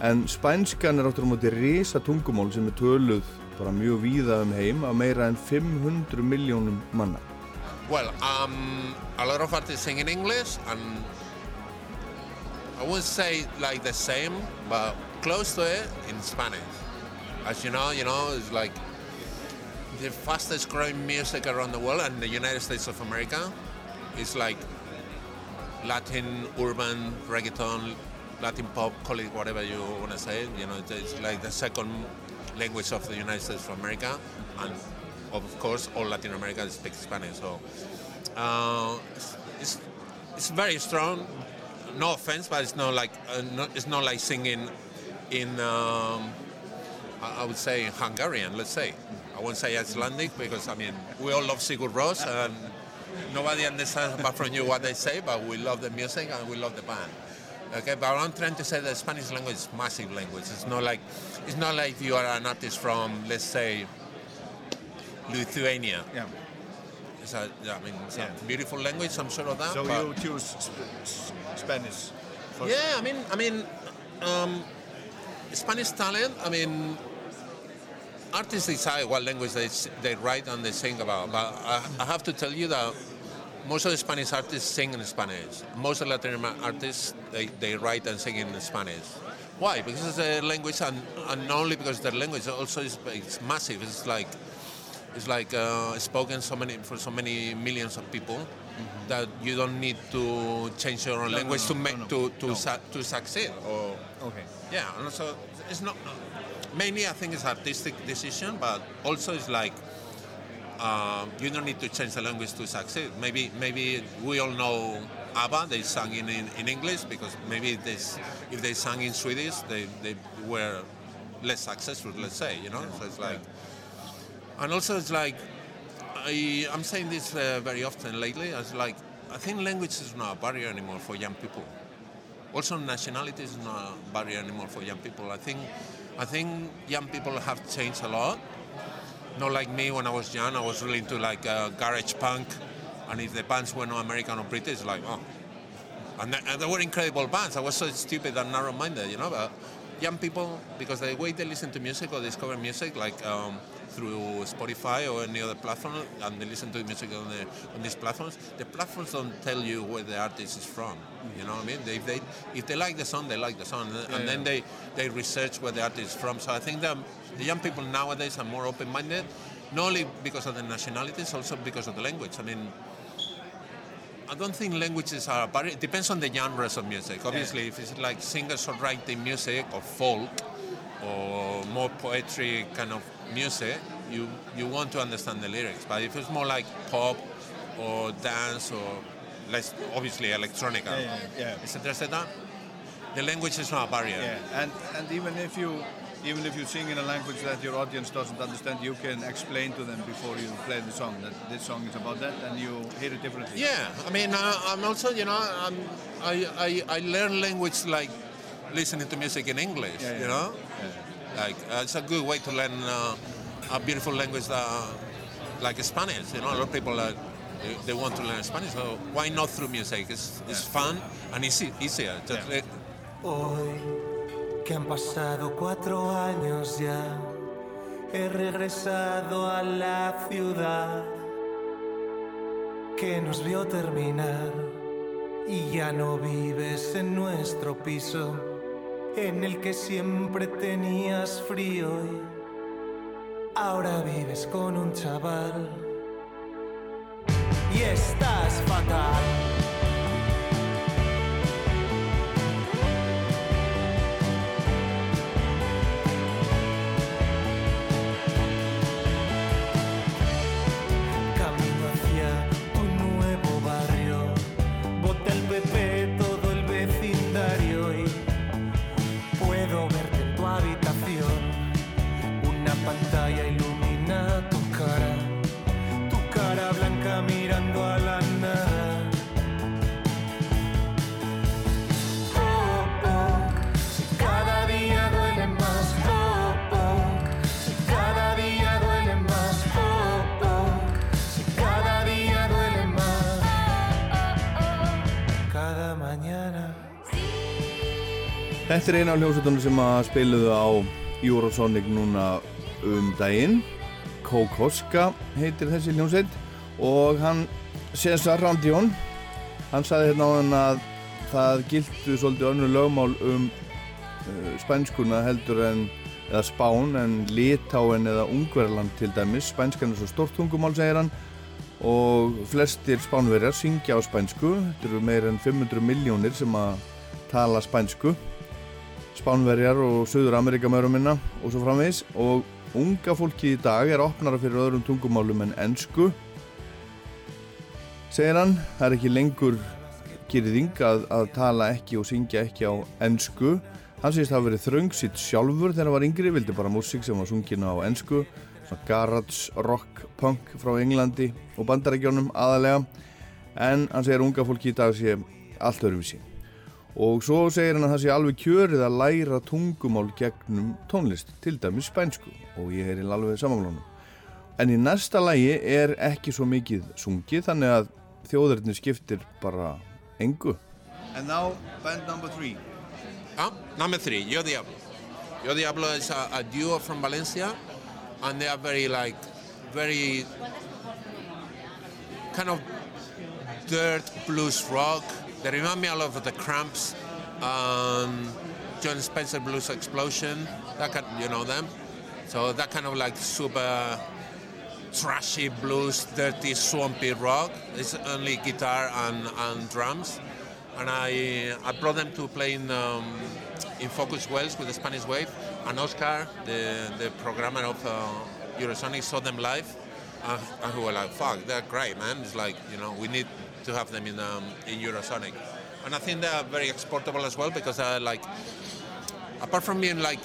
en spænskan er áttur á móti risa tungumál sem er töluð bara mjög víða um heim af meira en 500 miljónum manna Well, um, a lot of artists sing in English, and I would say like the same, but close to it in Spanish. As you know, you know, it's like the fastest growing music around the world, and the United States of America is like Latin, urban, reggaeton, Latin pop, call it whatever you want to say. You know, it's like the second language of the United States of America, and of course, all Latin America speaks Spanish. So uh, it's, it's very strong. No offense, but it's not like uh, not, it's not like singing in um, I would say Hungarian. Let's say I won't say Icelandic because I mean we all love Sigur Rós and nobody understands apart from you what they say, but we love the music and we love the band. Okay, but I'm trying to say that Spanish language is massive language. It's not like it's not like you are an artist from let's say Lithuania. Yeah. It's a, I mean, it's Yeah. a beautiful language. I'm sure of that. So you choose sp- Spanish for yeah, I mean, I mean, um, Spanish talent. I mean, artists decide what language they they write and they sing about. But I, I have to tell you that most of the Spanish artists sing in Spanish. Most of the Latin American artists they, they write and sing in Spanish. Why? Because it's a language, and, and not only because the language also is it's massive. It's like it's like uh, spoken so many for so many millions of people that you don't need to change your own Mm-hmm. No, language no, to no, make no, to to, su- to succeed. Or Okay. yeah, and so it's not mainly I think it's artistic decision, but also it's like um, you don't need to change the language to succeed. Maybe maybe we all know ABBA. They sang in, in, in English because maybe they, if they sang in Swedish, they, they were less successful. Let's say you know. So it's like, and also it's like I, I'm saying this uh, very often lately. It's like I think language is not a barrier anymore for young people. Also, nationality is not a barrier anymore for young people. I think, I think young people have changed a lot. Not like me when I was young. I was really into like uh, garage punk, and if the bands were not American or British, like oh, and, th- and they were incredible bands. I was so stupid and narrow-minded, you know. But young people, because the way they listen to music or discover music, like um, through Spotify or any other platform, and they listen to music on, the, on these platforms, the platforms don't tell you where the artist is from. You know what I mean? They, if they if they like the song, they like the song, and, Yeah, and then yeah. they they research where the artist is from. So I think that the young people nowadays are more open-minded, not only because of the nationalities, also because of the language. I mean. I don't think languages are a barrier. It depends on the genres of music. Obviously, if it's like singer-songwriting music or folk or more poetry kind of music, you you want to understand the lyrics. But if it's more like pop or dance or less obviously electronica, Yeah, yeah, yeah. etc., etc., the language is not a barrier. Yeah, and and even if you even if you sing in a language that your audience doesn't understand, you can explain to them before you play the song that this song is about that, and you hear it differently. Yeah, I mean, uh, I'm also, you know, I'm, I, I, I learn language like listening to music in English, Yeah, yeah, you know? Like, uh, it's a good way to learn uh, a beautiful language that, like Spanish, you know, a lot of people, uh, they, they want to learn Spanish, so why not through music? It's, it's fun and easy, easier. Just let- Hoy que han pasado cuatro años ya, he regresado a la ciudad que nos vio terminar y ya no vives en nuestro piso en el que siempre tenías frío y ahora vives con un chaval y estás fatal. Þetta er eina af hljómsveitunum sem að spiluðu á Eurosonic núna um daginn. Kokoska heitir þessi hljómsveit og hann Cesar Randjón hann sagði hérna á hann að það gildu svolítið önnur lögmál um uh, spænskuna heldur en eða Spán en Litáen eða Ungverland til dæmis. Spænskan er svo stort tungumál segir hann og flestir spánverjar syngja á spænsku. Þetta eru meir en 500 miljónir sem að tala spænsku Spánverjar og Suður Amerika mörgum minna og svo framvegis. Og unga fólki í dag er opnara fyrir öðrum tungumálum en ensku segir hann. Það er ekki lengur gerðing að, að tala ekki og syngja ekki á ensku. Hann segist hafa verið þröngsitt sjálfur þegar hann var yngri vildi bara músík sem var sungin á svona garage, rock, punk frá Englandi og bandarækjónum aðalega en hann segir að unga fólki í dag sé allt öðruvísi og svo segir hann að það sé alveg kjörið að læra tungumál gegnum tónlist til dæmis spænsku og ég er í alveg samanlónum en í næsta lægi er ekki svo mikið sungið þannig að þjóðurinn skiptir bara engu And now band number three Ah, number three, Yo Diablo. Yo Diablo is a, a duo from Valencia, and they are very like, very kind of dirt blues rock. They remind me a lot of the Cramps, um, John Spencer Blues Explosion. That kind, you know them. So that kind of like super trashy blues, dirty, swampy rock. It's only guitar and, and drums. And I, I brought them to play in, um, in Focus Wells with the Spanish Wave. And Oscar, the, the programmer of uh, Eurosonic, saw them live. Uh, and we were like, fuck, they're great, man. It's like, you know, we need to have them in, um, in Eurosonic. And I think they're very exportable as well because they're like, apart from being like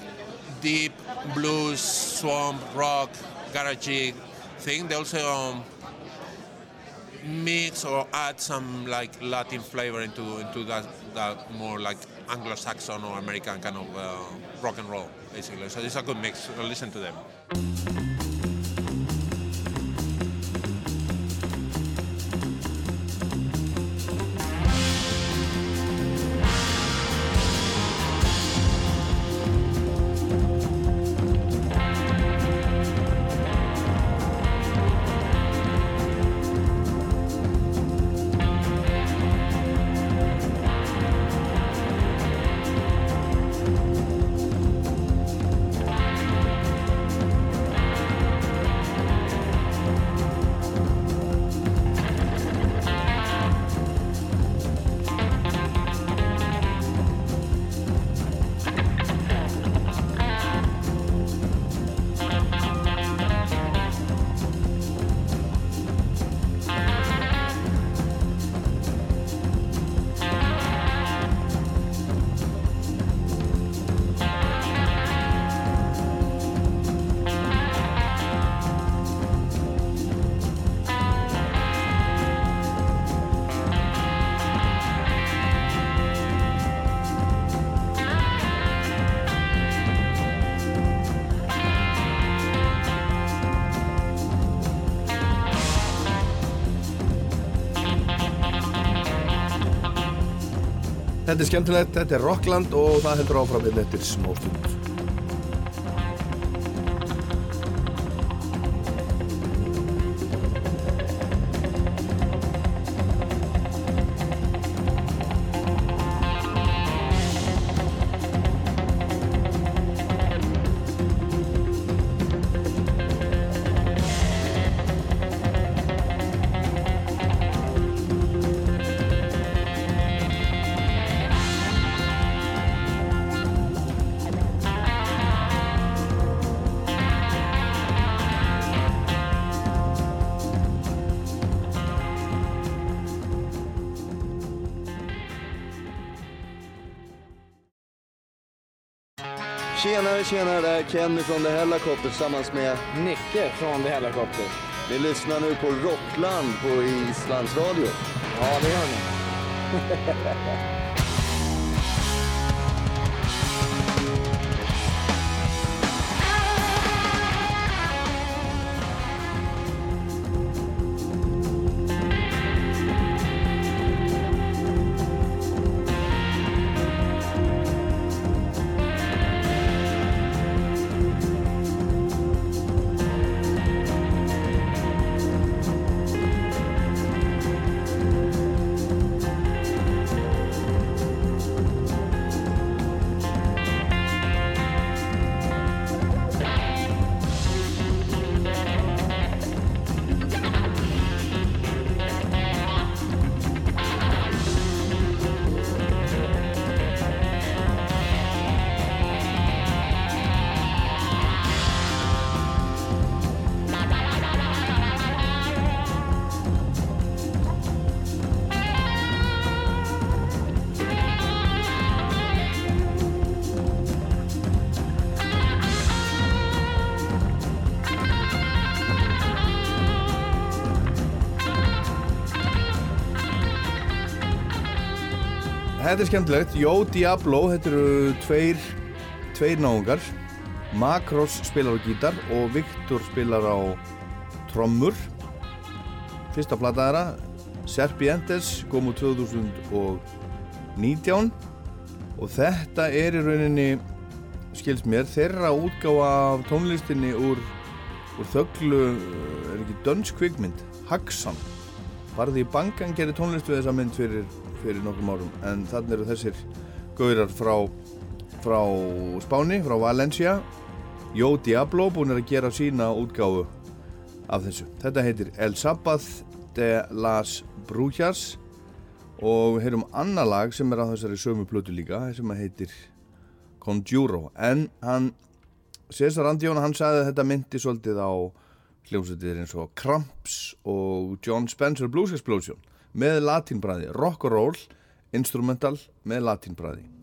deep blues, swamp, rock, garagey thing, they also um, mix or add some like Latin flavor into into that that more like Anglo-Saxon or American kind of uh, rock and roll, basically. So it's a good mix. Listen to them. Þetta er skemmtilegt, þetta er Rockland og það heldur áfram við eftir smá stund. Tjenare, tjenare! Kenny från The Hellacopter tillsammans med Nicke från The Hellacopter. Ni lyssnar nu på Rockland på Islands Radio. Ja, det gör ni. Þetta er skemmtilegt, Jó Diablo, þetta eru tveir, tveir náungar. Makros spilar á gítar og Viktor spilar á trommur. Fyrsta plata þeirra, Serpientes, kom úr 2019 og þetta er í rauninni, skils mér, þeirra útgáfa af tónlistinni úr, úr þögglu, er ekki dönsk kvikmynd, Hagsan Farði í bankan gerir tónlist við þessa mynd fyrir, fyrir nokkrum árum. En þannig eru þessir gaurar frá, frá Spáni, frá Valencia. Jó Diablo búin að gera sína útgáfu af þessu. Þetta heitir El Sabbath de las Brujas. Og heyrum annar lag sem er á þessari sömu plötu líka sem heitir Conjuro. En hann Cesar Andjón hann sagði að þetta myndi svolítið á hljómsveitir eins og Cramps og John Spencer Blues Explosion með latínbræði, rock and roll instrumental með latínbræði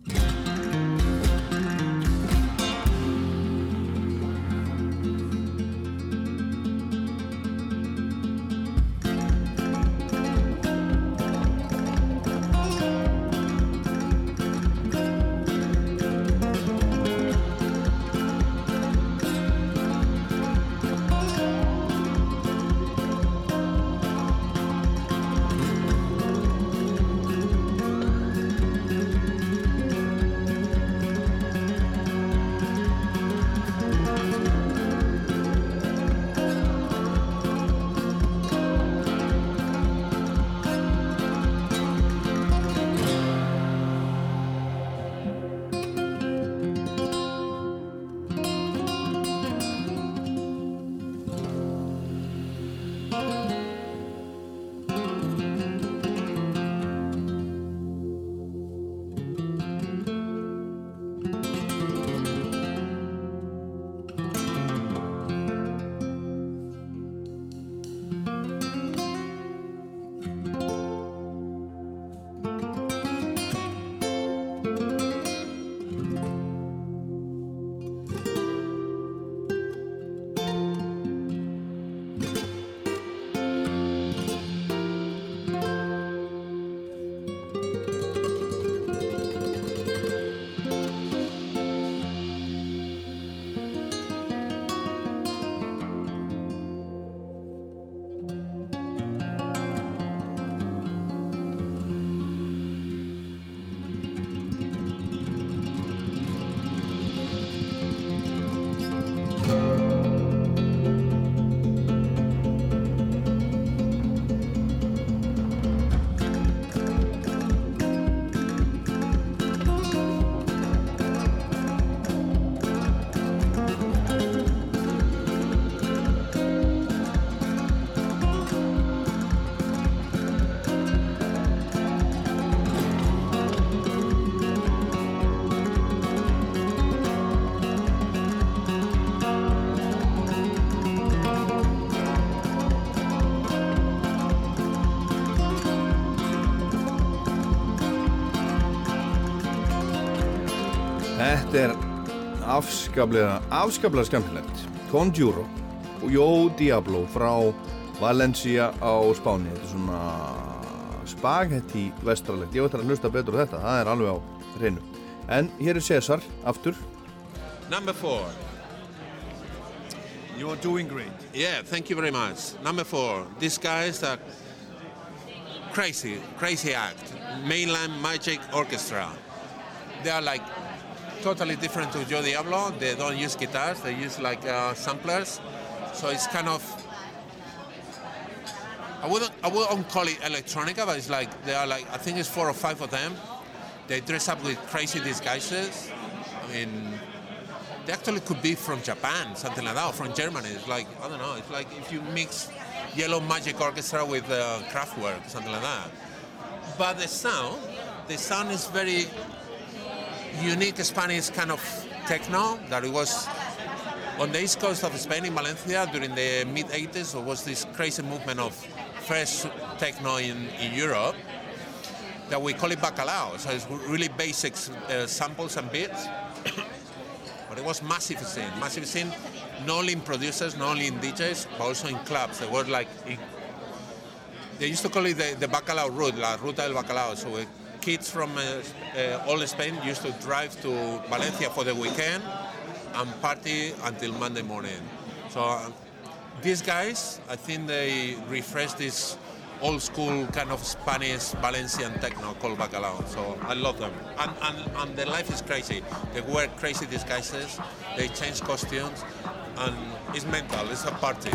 Þetta er afskaplega, afskaplega skemmtilegt. Conjuro og Jó Diablo frá Valencia á Spáni. Þetta er svona spagetti vestralegt. Ég veit að hlusta betur á þetta, það er alveg á hreinu. En hér er Cesar, aftur. Number four. You are doing great. Yeah, thank you very much. Number four. These guys are crazy, crazy act. Mainland Magic Orchestra. They are like totally different to Joe Diablo. They don't use guitars. They use like uh, samplers. So it's kind of I wouldn't I wouldn't call it electronica, but it's like they are like I think it's four or five of them. They dress up with crazy disguises. I mean, they actually could be from Japan, something like that, or from Germany. It's like I don't know. It's like if you mix Yellow Magic Orchestra with uh, Kraftwerk, something like that. But the sound, the sound is very unique Spanish kind of techno that it was on the east coast of Spain in Valencia during the mid 80s. There was this crazy movement of fresh techno in, in Europe that we call it bacalao. So it's really basic uh, samples and beats. but it was massive scene. Massive scene, not only in producers, not only in DJs, but also in clubs. They were like, in, they used to call it the, the bacalao route, la ruta del bacalao. So uh, kids from uh, uh, all Spain used to drive to Valencia for the weekend and party until Monday morning. So uh, these guys, I think they refresh this old school kind of Spanish Valencian techno called Bacalao. So I love them. And, and, and the life is crazy. They wear crazy disguises, they change costumes, and it's mental, it's a party.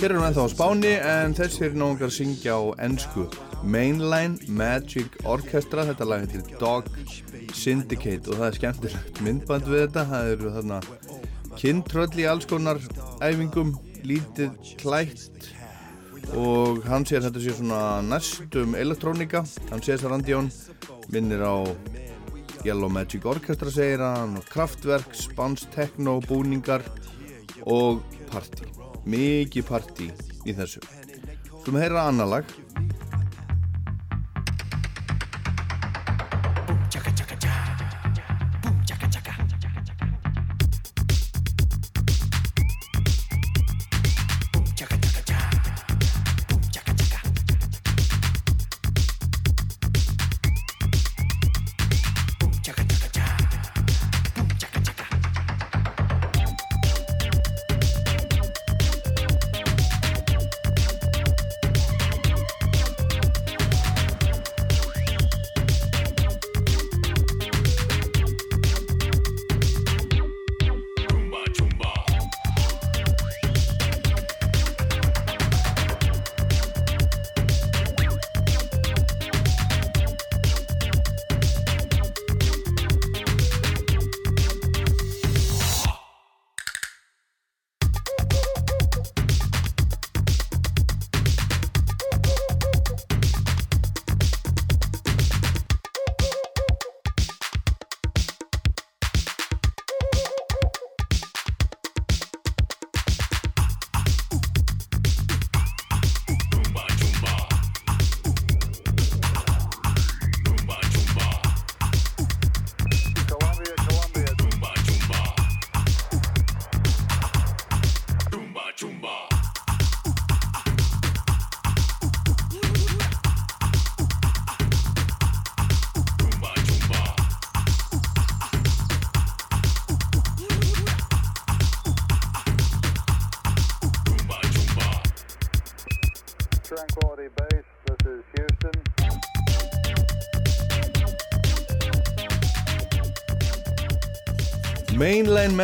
Hér erum við ennþá á Spáni en þessir náungar syngja á ennsku Mainline Magic Orchestra þetta lag heitir Dog Syndicate og það er skemmtilegt myndband við þetta. Það eru þarna kyntröll í alls konar æfingum lítið klætt. Og hann sér þetta sé svona næstum elektrónika. Hann sér þessar Andjón minnir á Yellow Magic Orchestra segir hann og kraftverk, spans, techno, búningar og party mikið party í þessu. Skulum heyra annar lag. Boom,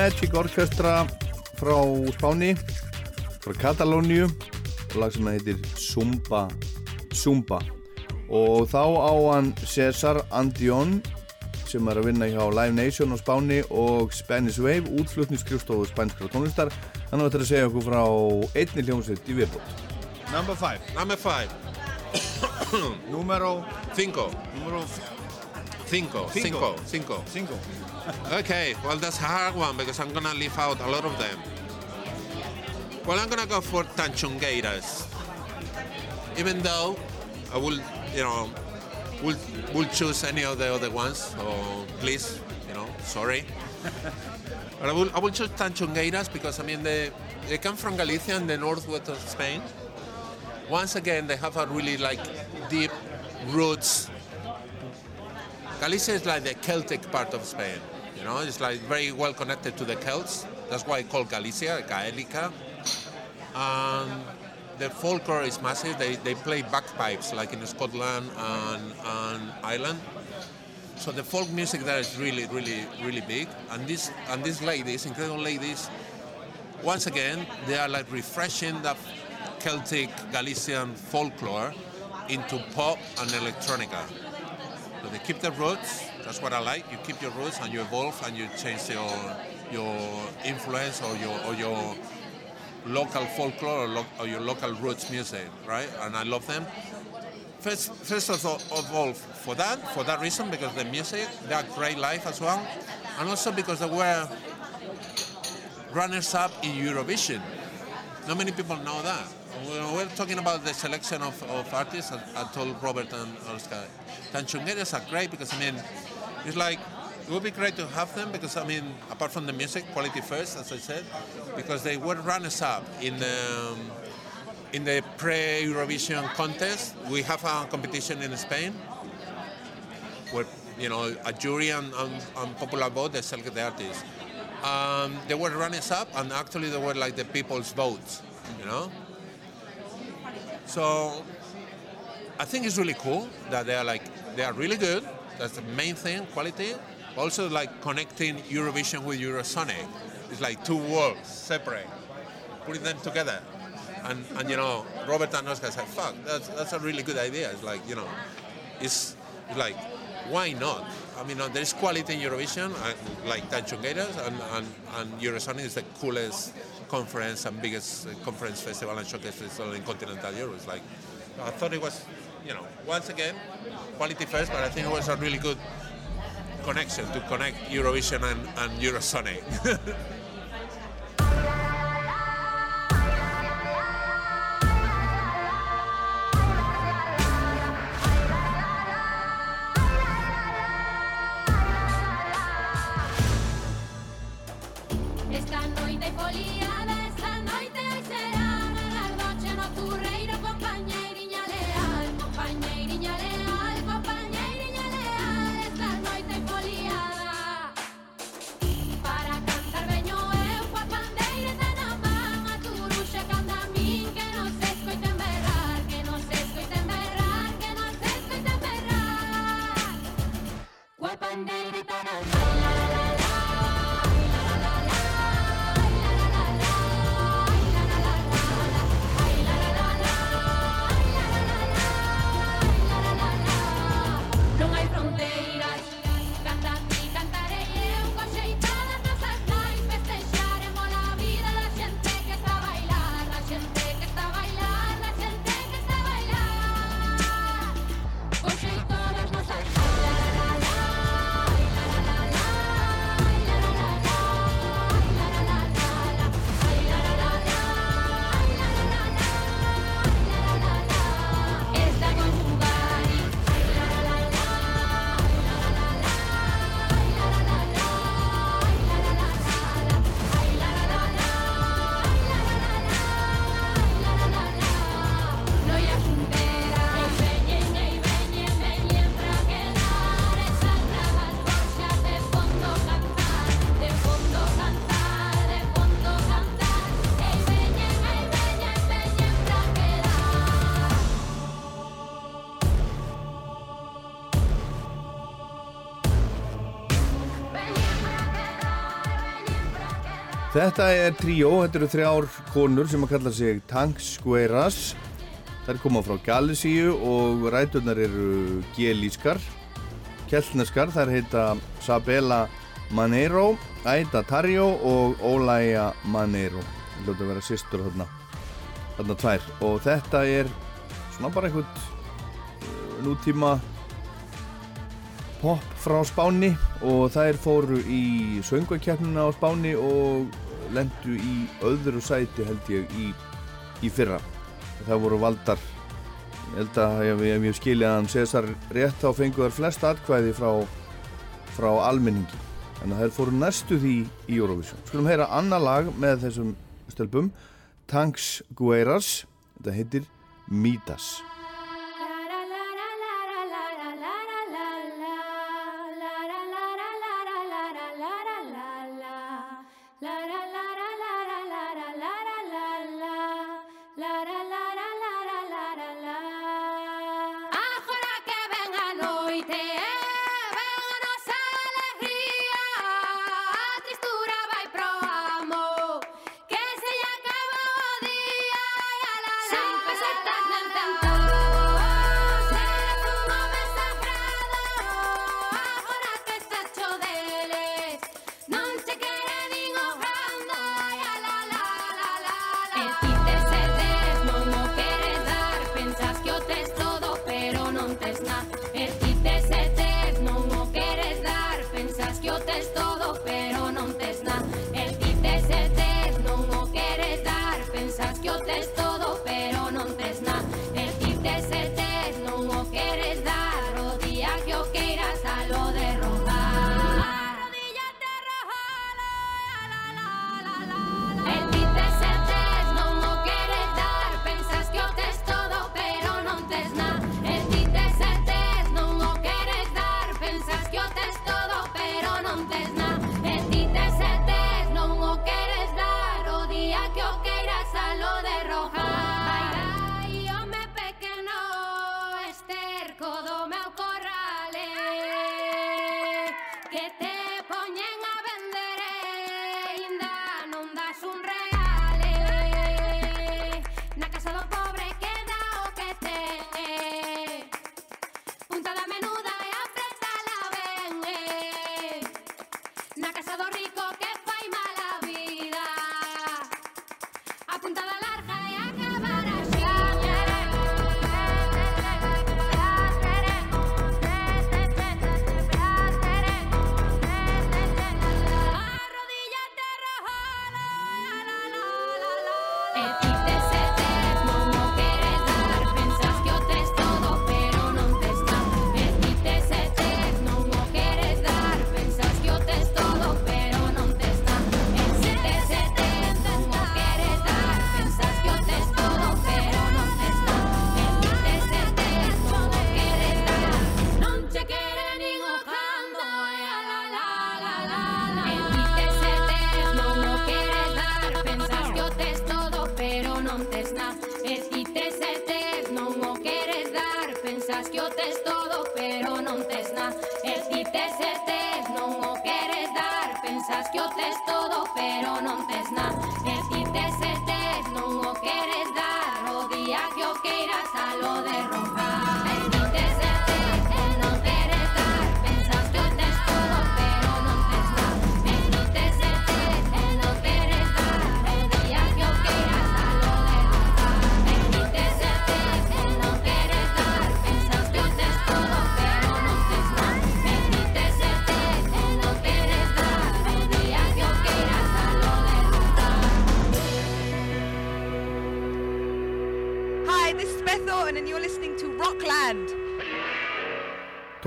Magic Orchestra frá Spáni frá Katalóniu lag sem heitir Zumba Zumba og þá á hann Cesar Andion sem er að vinna hjá Live Nation á Spáni og Spanish Wave útflutningskrifstofu spænskra tónlistar hann á þetta að segja okkur frá einni hljómsveit í viðbót Number five. Number five. Número cinco. Número cinco. Cinco. Cinco. Cinco. Cinco. okay, well that's a hard one because I'm gonna leave out a lot of them. Well, I'm gonna go for Tanchungueiras. Even though I will, you know, will will choose any of the other ones. So please, you know, sorry. but I will I will choose Tanchungueiras because I mean they they come from Galicia in the northwest of Spain. Once again, they have a really like deep roots Galicia is like the Celtic part of Spain. You know, it's like very well connected to the Celts. That's why it's called Galicia, Gaelica. And the folklore is massive. They, they play bagpipes like in Scotland and, and Ireland. So the folk music there is really, really, really big. And these and these ladies, incredible ladies, once again, they are like refreshing the Celtic Galician folklore into pop and electronica. So they keep their roots. That's what I like. You keep your roots and you evolve and you change your your influence or your or your local folklore or, lo- or your local roots music, right? And I love them. First, first of all, of all, for that, for that reason, because the music, they are great live as well, and also because they were runners-up in Eurovision. Not many people know that. We're talking about the selection of, of artists, I, I told Robert and Oscar, Tanchungueras are great because, I mean, it's like, it would be great to have them because, I mean, apart from the music, quality first, as I said, because they were runners-up in the, um, in the pre-Eurovision contest. We have a competition in Spain where, you know, a jury and, and, and popular vote, they select the artists. Um, they were runners-up and actually they were like the people's votes, you know? So I think it's really cool that they are like they are really good. That's the main thing, quality. Also like connecting Eurovision with Eurosonic. It's like two worlds separate, putting them together. And and you know, Robert and Oscar said, "Fuck, that's that's a really good idea." It's like you know, it's, it's like why not? I mean, uh, there's quality in Eurovision, uh, like Tanchungueiras, and, and, and Eurosonic is the coolest conference and biggest uh, conference festival and showcase festival in continental Europe. It's like, I thought it was, you know, once again, quality first, but I think it was a really good connection to connect Eurovision and, and Eurosonic. Þetta er trijó, þetta eru þrjár konur sem að kalla sig Tankskveras. Þær koma frá Gallisíu og rætunar eru gelískar, kellneskar, þær heita Sabela Manero, Aida Tarjó og Ólæja Manero. Það ljóta að vera sýstur þarna, þarna tvær. Og þetta er svona bara einhvern eh, nútíma pop frá Spáni og þær fóru í söngvakernuna á Spáni og lendu í öðru sæti held ég í, í fyrra. Það voru valdar. Ég held að ef ég, ég skilja að hann César rétt þá fengur þær flest atkvæði frá, frá almenningi. En það er fóru næstu því í Eurovision. Skulum heyra annar lag með þessum stjálpum Tanks Gueiras þetta heitir Midas.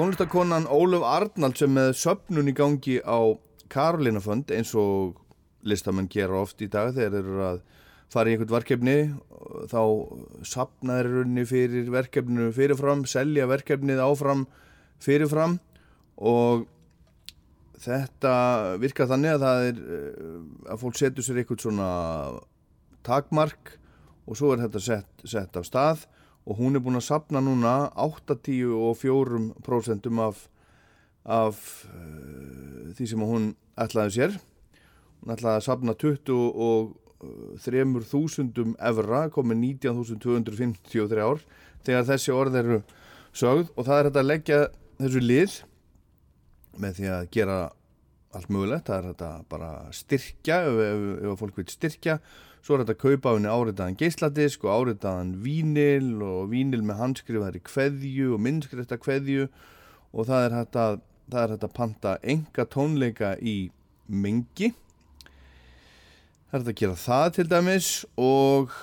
tónlistakonan Óluf Arnald sem með söpnun í gangi á Karolínafönd eins og listamenn gera oft í dag þegar þeir eru að fara í einhvert verkefni þá sapnaður runni fyrir verkefninu fyrirfram, selja verkefnið áfram fyrirfram og þetta virka þannig að það er eh, að fólk setur sér einhvert svona takmark og svo er þetta sett, sett af stað og hún er búin að sapna núna 84% af, af uh, því sem hún ætlaði sér. Hún ætlaði að sapna 23.000 evra, komið 19.253 ár þegar þessi orð eru sögð. Og það er þetta að leggja þessu lið með því að gera allt mögulegt, það er þetta bara styrkja ef, ef, ef fólk vil styrkja svo er þetta að kaupa á henni áritaðan geisladisk og áritaðan vínil og vínil með handskrifaðri kveðju og myndskrifta kveðju. Og það er hægt að, er hægt að panta enga tónleika í mengi. Það er hægt að gera það til dæmis og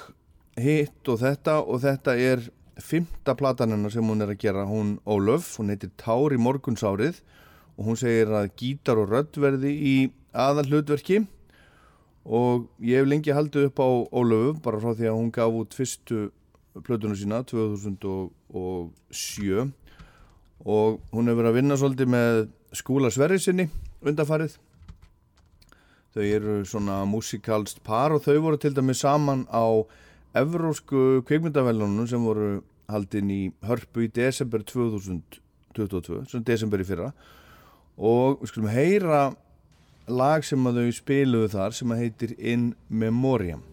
hitt og þetta. Og þetta er fymta platan hennar sem hún er að gera. Hún Ólöf, hún heitir Tár í morgunsárið. Og hún segir að gítar og rödd verði í aðal hlutverki og ég hef lengi haldið upp á Ólöfu bara frá því að hún gaf út fyrstu plötuna sína 2007 og hún hefur verið að vinna svolítið með skúla Sverri sinni undarfarið þau eru svona musikalst par og þau voru til dæmis saman á evrósku kveikmyndavelunum sem voru haldin í hörpu í desember 2022 sem desember í fyrra. Og við skulum heyra lag sem að þau spiluðu þar sem að heitir In Memoriam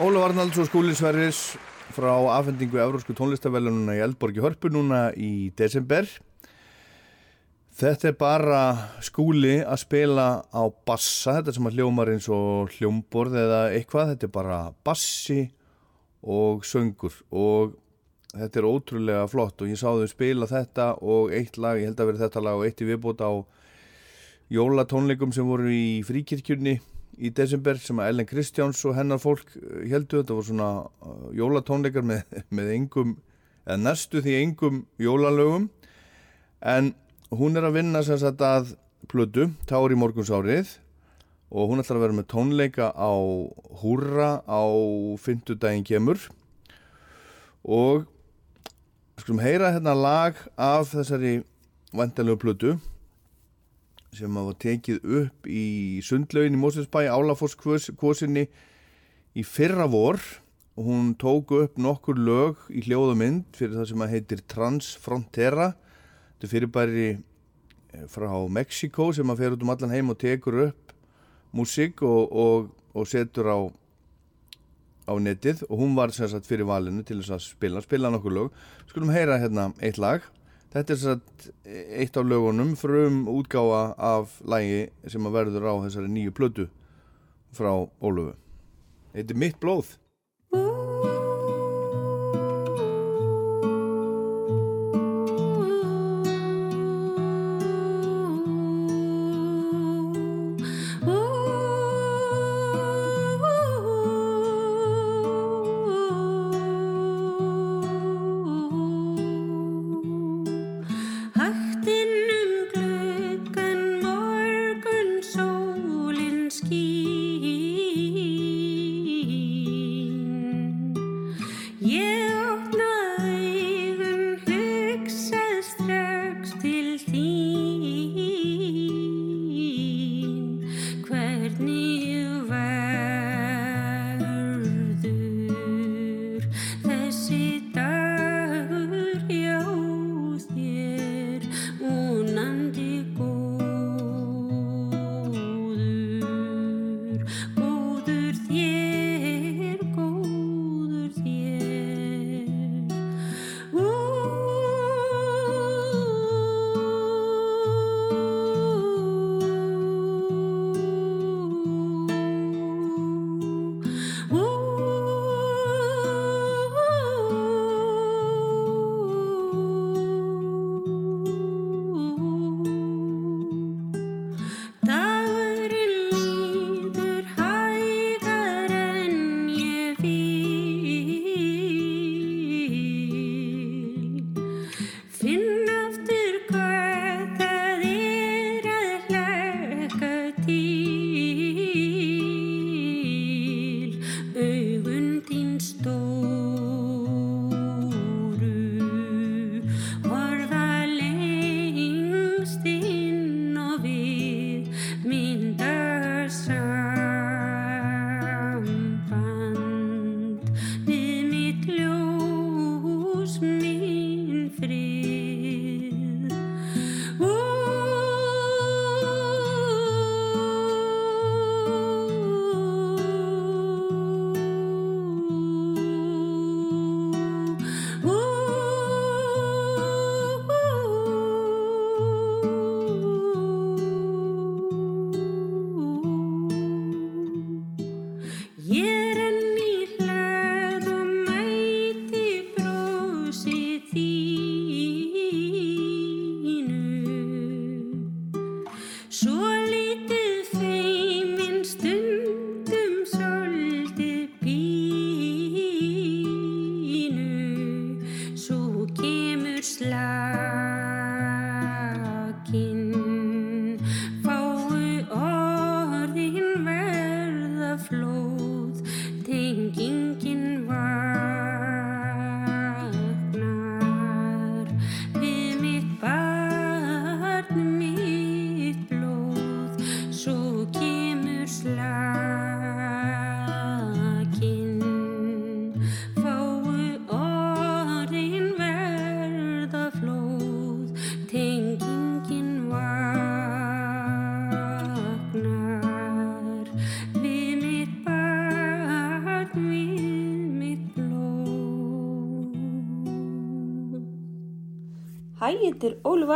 Ólaf Arnalds og Skúli Sverris frá afhendingu Evrósku tónlistavelununa í Eldborgi Hörpu núna í desember. Þetta er bara skúli að spila á bassa, þetta sem að hljómar eins og hljómborð eða eitthvað, þetta er bara bassi og söngur og þetta er ótrúlega flott og ég sá þau spila þetta og eitt lag, ég held að vera þetta lag og eitt í viðbót á jólatónleikum sem voru í fríkirkjunni í desember sem að Ellen Kristjáns og hennar fólk heldu þetta voru svona uh, jólatónleikar með, með engum, eða næstu því engum jólalögum. En hún er að vinna sem sagt að plödu, Tári morgunsárið og hún ætlar að vera með tónleika á Húrra á fymtudaginn kemur. Og skulum heyra hérna lag af þessari vantalegu plödu sem hafa tekið upp í sundlaugin í Mósinsbæ Álafoss-kvosinni í fyrra vor og hún tók upp nokkur lög í hljóðumynd fyrir það sem heitir Transfrontera. Þetta er fyrirbæri eh, frá Mexiko sem að fer út um allan heim og tekur upp músík og, og, og setur á á netið. Og hún var sem sagt fyrir valinu til þess að spila, spila nokkur lög. Skulum heyra hérna eitt lag Þetta er satt eitt af lögunum frum útgáfa af lægi sem að verður á þessari nýju plötu frá Ólufu. Þetta er mitt blóð.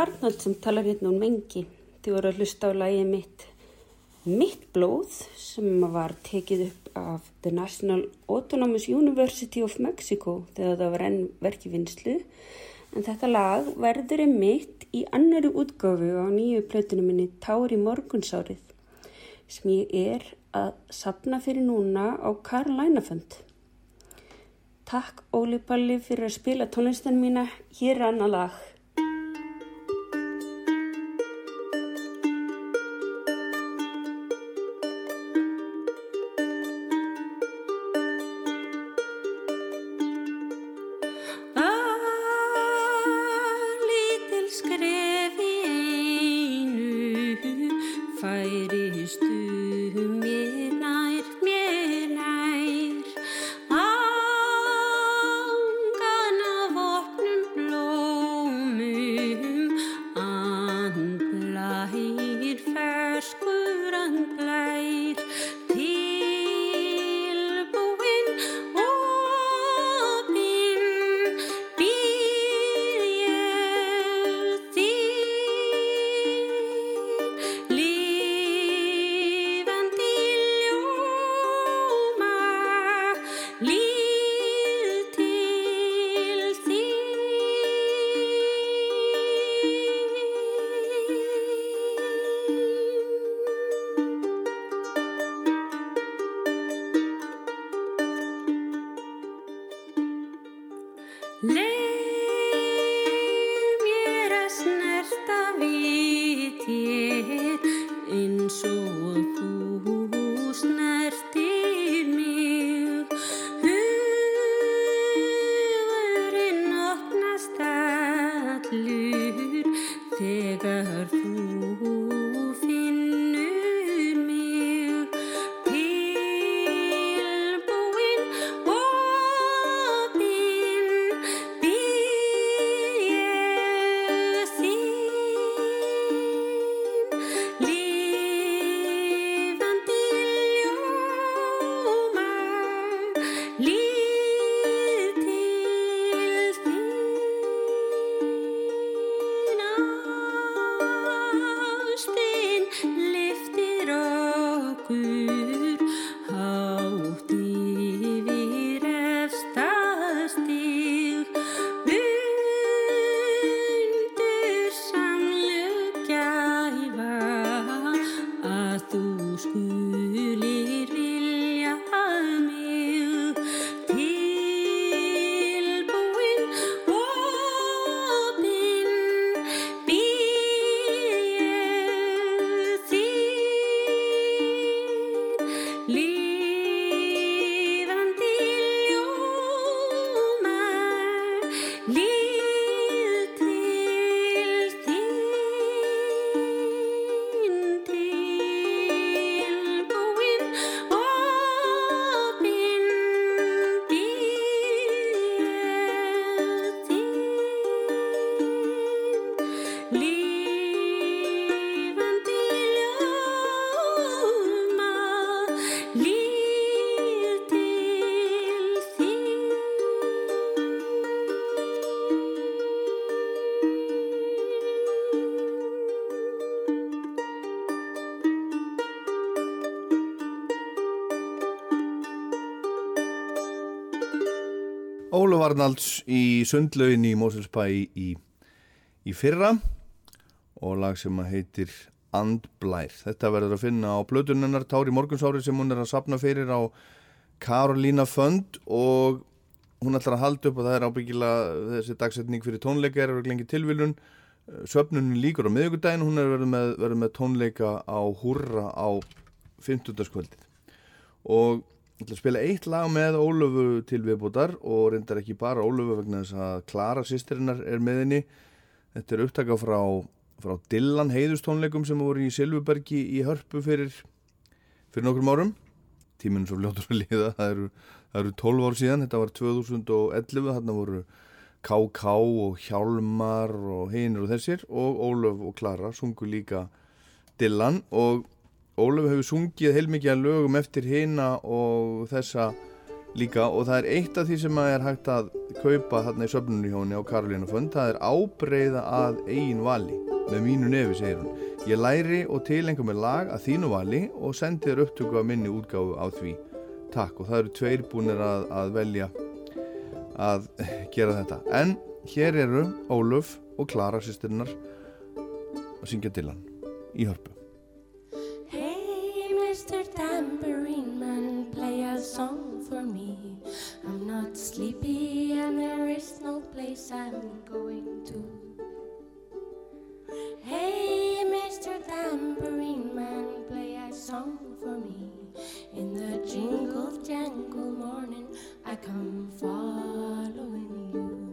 Arnald sem talar hérna um mengi. Þið voru að hlusta á lagið mitt Mitt blóð sem var tekið upp af The National Autonomous University of Mexico þegar það var enn verki vinslu. En þetta lag verður mitt í annari útgáfu á nýju plötunum minni Tári morgunsárið sem ég er að sapna fyrir núna á Carolina Fund. Takk Óli Balli fyrir að spila tónlistan mína. Hér er annað lag. Arnalds í sundlaugin í Moselsbæ í, í fyrra og lag sem heitir Andblær. Þetta verður að finna á blöðunennar Tári Morgunsári sem hún er að sapna fyrir á Karolína Fönd og hún ætlar að halda upp og það er ábyggilega þessi dagsetning fyrir tónleika er verið lengi tilviljun. Söfnunin líkur á miðugudaginn, hún er verið með, verið með tónleika á Húrra á 50. kvöldið og ég ætla að spila eitt lag með Ólöfu til viðbútar og reyndar ekki bara Ólöfu vegna þess að Klara sýstirinnar er með henni þetta er upptaka frá, frá Dillan heiðustónleikum sem voru í Silvubergi í Hörpu fyrir, fyrir nokkrum árum tíminn svo fljótur að liða það eru, það eru 12 ár síðan, þetta var 2011 þarna voru K.K. og Hjálmar og hinir og þessir og Ólöf og Klara sungu líka Dillan og Ólöf hefur sungið heilmikið að lögum eftir hina og þessa líka og það er eitt af því sem að er hægt að kaupa þarna í söfnunni hjá henni á Karolínu Fund það er ábreyða að eigin vali með mínu nefi segir hann ég læri og tilenga með lag að þínu vali og sendi þér upptöku af minni útgáfu á því. Takk og það eru tveir búinir að, að velja að gera þetta. En hér eru Óluf og Klara sýstirinnar að syngja til hann í hörpu. Tambourine Man, play a song for me. I'm not sleepy and there is no place I'm going to. Hey, Mr. Tambourine Man, play a song for me. In the jingle jangle morning, I come following you.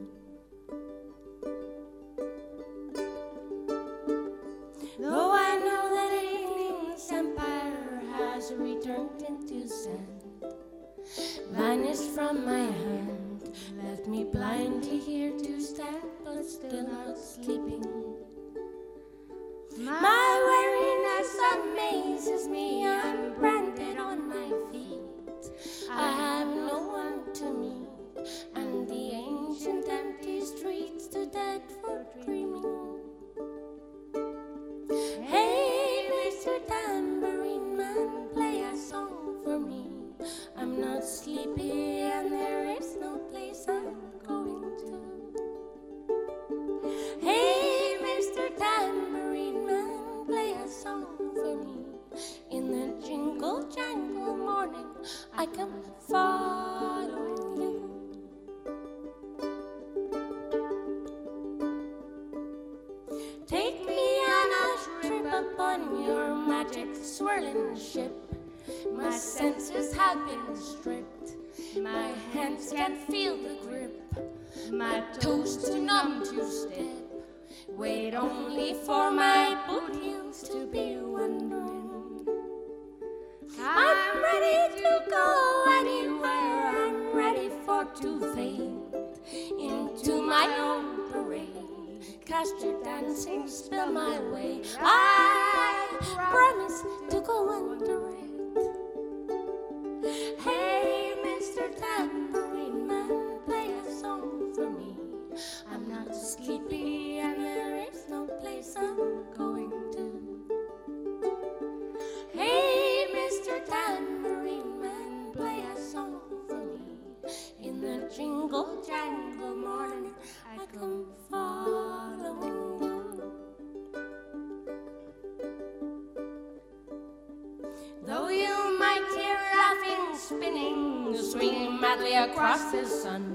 Empire has returned into sand, vanished from my hand, left me blindly here to stand, but still not sleeping. My weariness amazes me, I'm branded on my feet. I have no one to meet, and the ancient empty streets too dead for dreaming. Hey, Mr. Tambourine I'm not sleepy and there is no place I'm going to. Hey, Mr. Tambourine Man, play a song for me. In the jingle jangle morning, I come following you. Take me on a trip upon your magic swirling ship. My senses have been stripped. My hands can't feel the grip. My toes too numb to step. Wait only for my boot heels to be wondering. I'm ready to go anywhere. I'm ready for to fade into my own parade. Cast your dancing spell my way. I promise to go under it. Hey, his son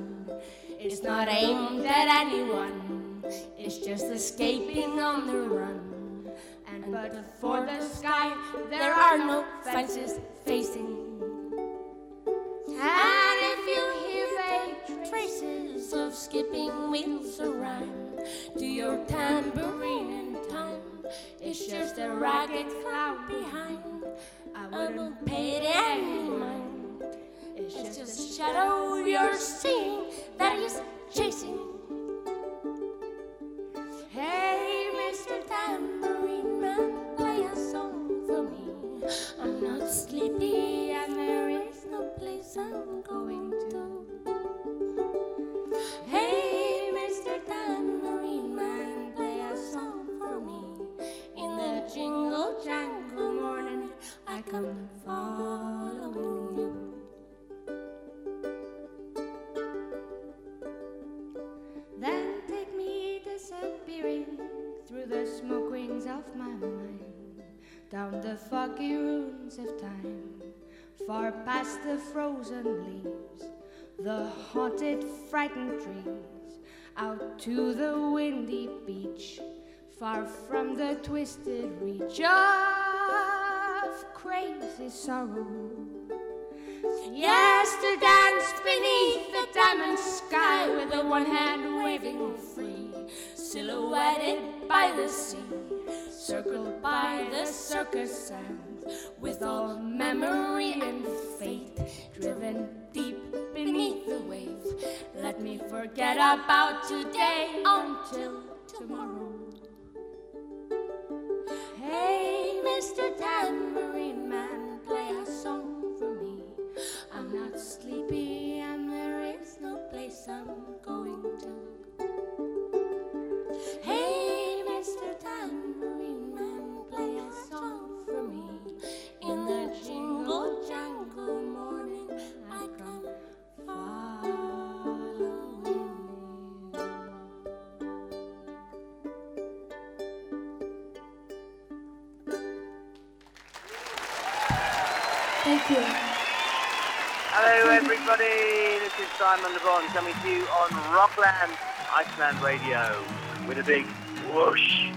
past the frozen leaves, the haunted, frightened trees, out to the windy beach, far from the twisted reach of crazy sorrow. Yes, to dance beneath the diamond sky with the one hand waving free, silhouetted by the sea, circled by the circus sound, with all memory and fate driven deep beneath the waves. Let me forget about today until tomorrow. Hey, Mr. Tambourine Man, play a song for me. I'm not sleepy and there is no place I'm going to. Hey, thank you Hello, everybody. This is Simon LeBon coming to you on Rockland Iceland Radio with a big whoosh.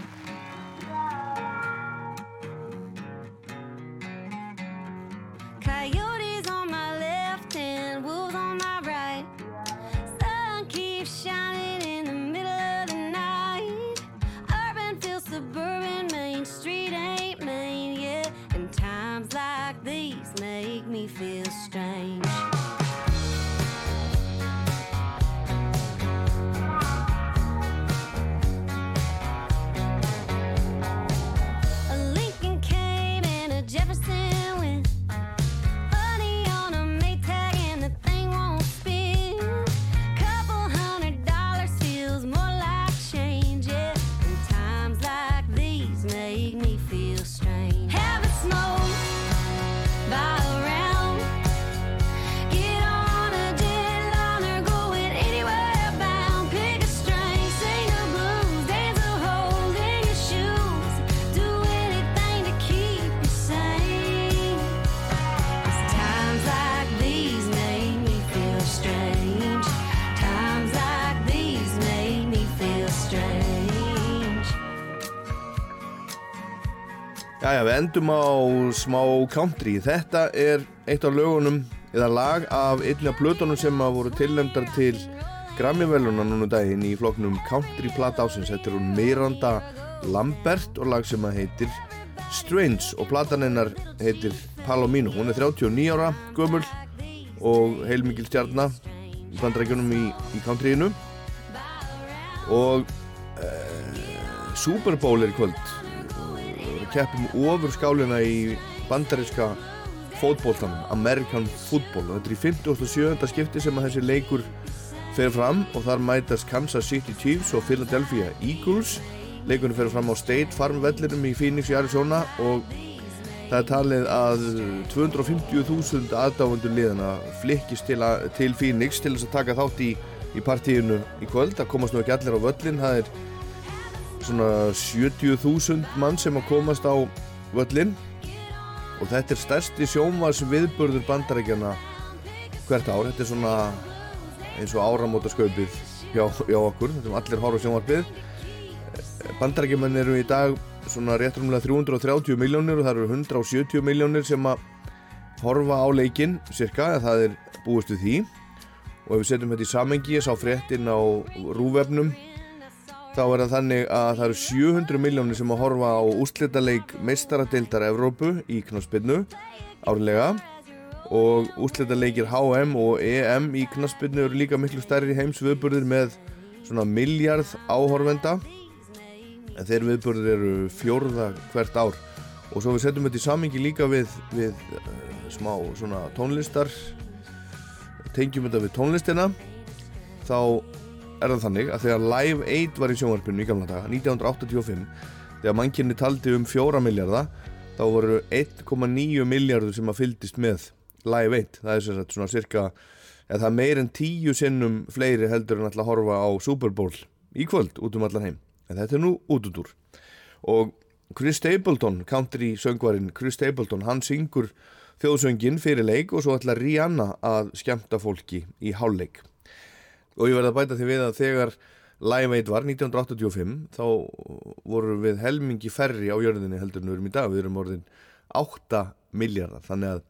Strange. Endum á smá country. Þetta er eitt af lögunum, eða lag af einni af plötunum sem að voru tilnæmdar til Grammy-veluna núna um daginn í floknum Country Plata ásins. Þetta er hún Miranda Lambert og lag sem að heitir Strange og platan hennar heitir Palomino. Hún er 39 ára, gömul og heilmikil stjarnar í bandrækjunum í, í countryinu og uh, Super Bowl er kvöld keppum ofur skálina í bandaríska fótbóltanum, American Football og þetta er í 57. skipti sem að þessi leikur fer fram og þar mætast Kansas City Chiefs og Philadelphia Eagles leikunum fer fram á State Farm vellinum í Phoenix í Arizona og það er talið að 250.000 aðdáfundur liðana flikkist til, til Phoenix til þess að taka þátt í, í partíinu í kvöld, það komast nú ekki allir á völlin það er svona 70.000 mann sem að komast á völlin og þetta er stærsti sjónvars viðburður bandarækjana hvert ár, þetta er svona eins og áramótaskaupið hjá, hjá okkur, þetta er allir horf sjónvarpið. Bandarækjumenn eru í dag svona rétt rúmlega 330 miljónir og það eru 170 miljónir sem að horfa á leikinn cirka, eða það er búist við því. Og ef við setjum þetta í samengi, ég sá fréttin á rúvefnum þá er það þannig að það eru 700 miljónir sem að horfa á úrslitaleik meistaradeildar Evrópu í knaspinnu árlega. Og úrslitaleikir HM og EM í knaspinnu eru líka miklu stærri heims viðburðir með svona miljard áhorfenda. En þeir viðburðir eru fjórða hvert ár. Og svo við setjum þetta í samingi líka við, við uh, smá svona tónlistar. Tengjum þetta við tónlistina. Þá er það þannig að þegar Live 8 var í sjónvarpinu í gamla daga 1985 þegar mannkynni taldi um 4 miljardar þá voru 1,9 miljardur sem að fyldist með Live 8 það er sagt svona cirka eða það er meir en 10 sinnum fleiri heldur en alltaf að horfa á Super Bowl í kvöld út um allan heim. En þetta er nú út út úr. Og Chris Stapleton, country söngvarinn Chris Stapleton, hann syngur þjóðsöngin fyrir leik og svo ætla Rihanna að skemmta fólki í hálfleik og ég verði að bæta því við að þegar Live 8 var 1985 þá voru við helmingi ferri á jörðinni heldur en við erum í dag. Við erum orðin 8 miljardar þannig að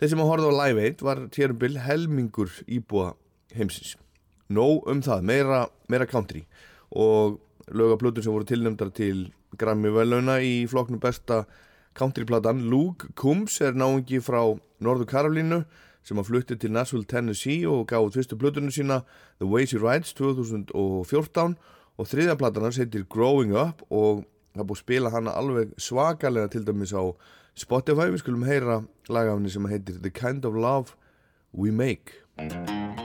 þeir sem að horfa á Live 8 var tjörnbil helmingur íbúa heimsins. Nóg um það, meira, meira country. Og lögaplötur sem voru tilnæmdar til Grammy veluna í flokknum besta countryplatan Luke Combs er náingi frá Norður Karolínu sem að flutti til Nashville, Tennessee og gaf út fyrstu plötunum sína The Way She Rides 2014 og þriðja platan hans heitir Growing Up og það búið spila hana alveg svakalega til dæmis á Spotify. Við skulum heyra lagafni sem heitir The Kind of Love We Make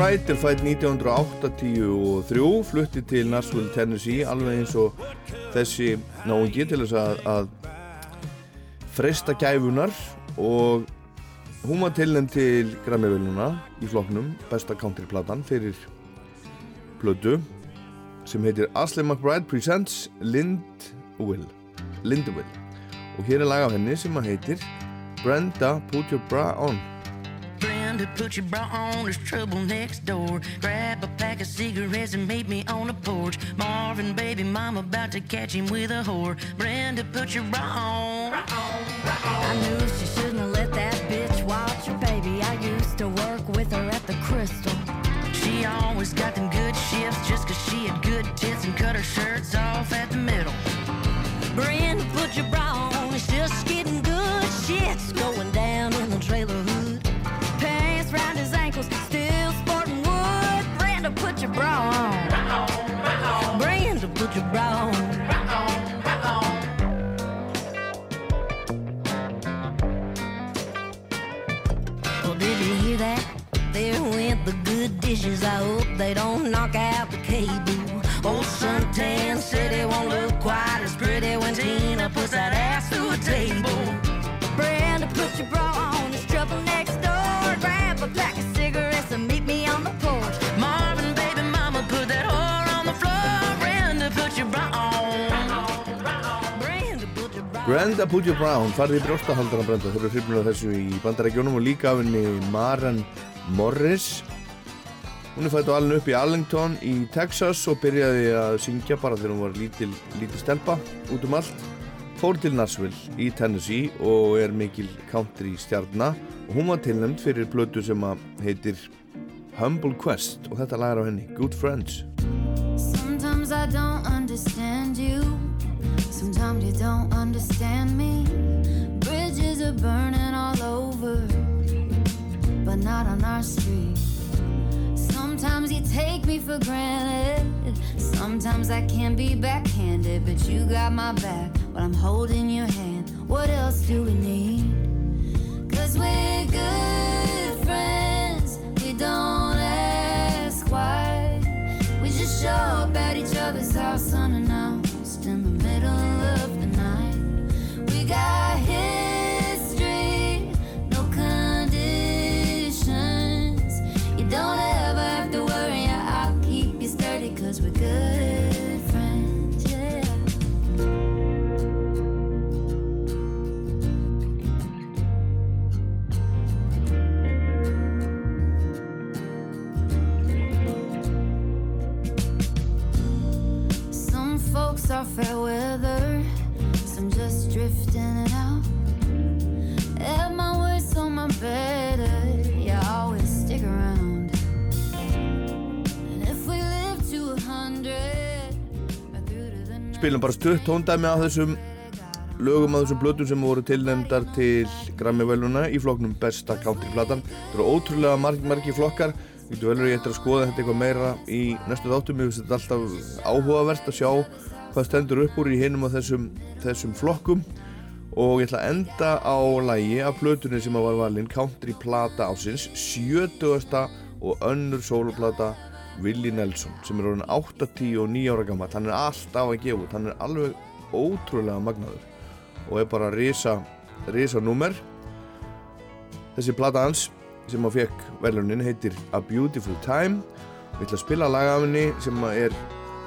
McBride er fætt 1983, flutti til Nashville, Tennessee, alveg eins og þessi náungi til þess að, að freysta gæfunar og hún var tilnæmt til Grammy-veluna í flokknum, besta countryplatan fyrir plödu sem heitir Ashley McBride Presents Lindwill. Lindwill. Og hér er lag af henni sem heitir Brenda Put Your Bra On Brenda, put your bra on, there's trouble next door. Grab a pack of cigarettes and meet me on the porch. Marvin, baby, mom about to catch him with a whore. Brenda, put your bra on. I knew she shouldn't have let that bitch watch her baby. I used to work with her at the Crystal. She always got them good shifts just 'cause she had good tits and cut her shirts off at the middle. Brenda, put your bra on. It's just getting that? There went the good dishes. I hope they don't knock out the cable. Old suntan said it won't look quite as pretty when Tina puts that ass through a table. Brenda Bra On farði í brjóstahaldana Brenda. Þeir eru hrifnir af þessu í bandarækjónum og líka af henni Maren Morris. Hún er fætt og alveg upp í Arlington í Texas og byrjaði að syngja bara þegar hún var lítil, lítil stelpa út um allt. Fór til Nashville í Tennessee og er mikil country stjarna. Og hún var tilnæmt fyrir blötu sem að heitir Humble Quest og þetta á henni Good Friends. Sometimes I don't understand you. Sometimes you don't understand me. Bridges are burning all over, but not on our street. Sometimes you take me for granted. Sometimes I can be backhanded, but you got my back when I'm holding your hand. What else do we need? Cause we're good friends. We don't ask why. We just show up at each other's house unannounced in are fair weather, some just drifting out. At my worst, on my better, you always stick around. And if we live to a hundred, spilum bara stutt tóndæmi af þessum lögum af þessum blötum sem voru tilnefndar til Grammy-veluna í flokknum besta countryplatan það eru ótrúlega marg, margi flokkar. Getum velur ég eftir að skoða þetta eitthvað meira í næstu þáttum, ég finnst þetta alltaf áhugavert að sjá hvað stendur upp úr í hinum af þessum, þessum flokkum. Og ég ætla að enda á lægi af plötunni sem var valinn countryplata ásins 70. og önnur soloplata Willie Nelson sem er orðin 89 ára gammal hann er alltaf að gefa hann er alveg ótrúlega magnaður og er bara risa, risa númer Þessi plata hans sem að fekk velunin heitir A Beautiful Time. Við ætla að spila laga af henni sem að er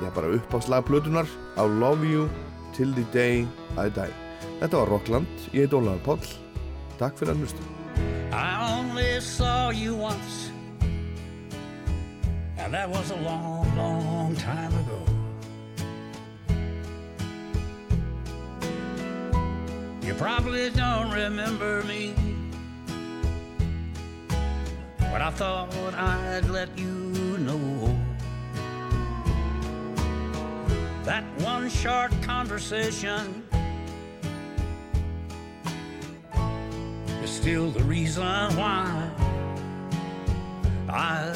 já, bara upp á slagplötunar I'll Love You Till the Day I Die. Þetta var Rockland, ég heit Ólaður Páll. Takk fyrir að hlusta. I only saw you once, and that was a long, long time ago. You probably don't remember me, but I thought I'd let you know that one short conversation is still the reason why I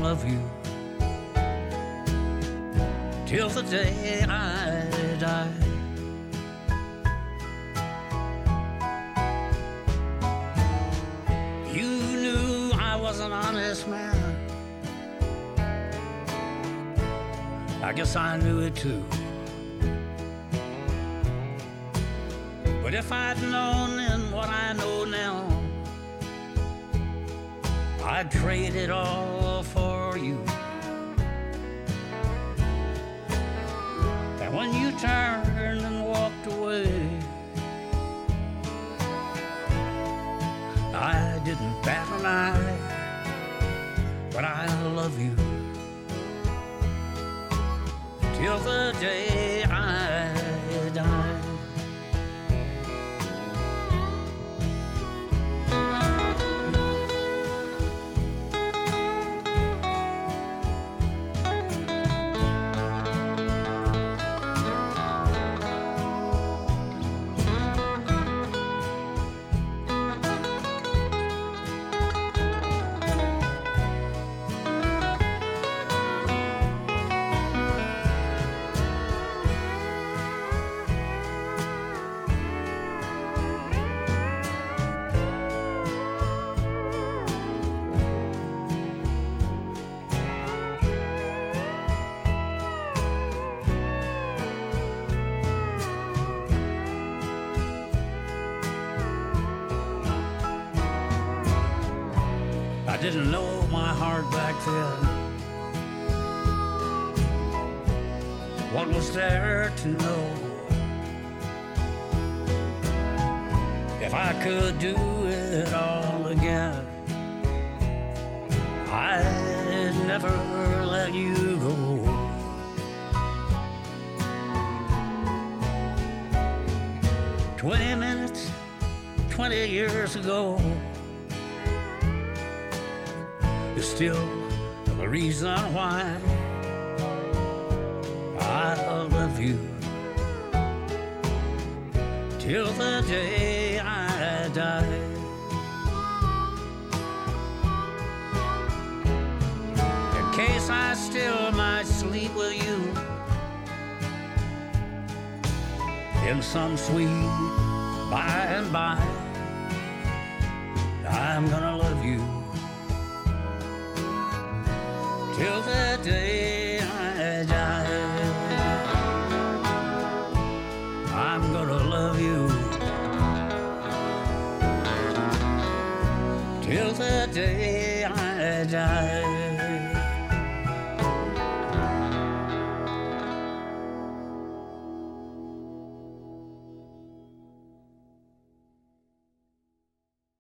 love you till the day I die. You knew I was an honest man. I guess I knew it too. But if I'd known then what I know now, I'd trade it all for you. And when you turned and walked away, I didn't bat an eye, but I love you till the day I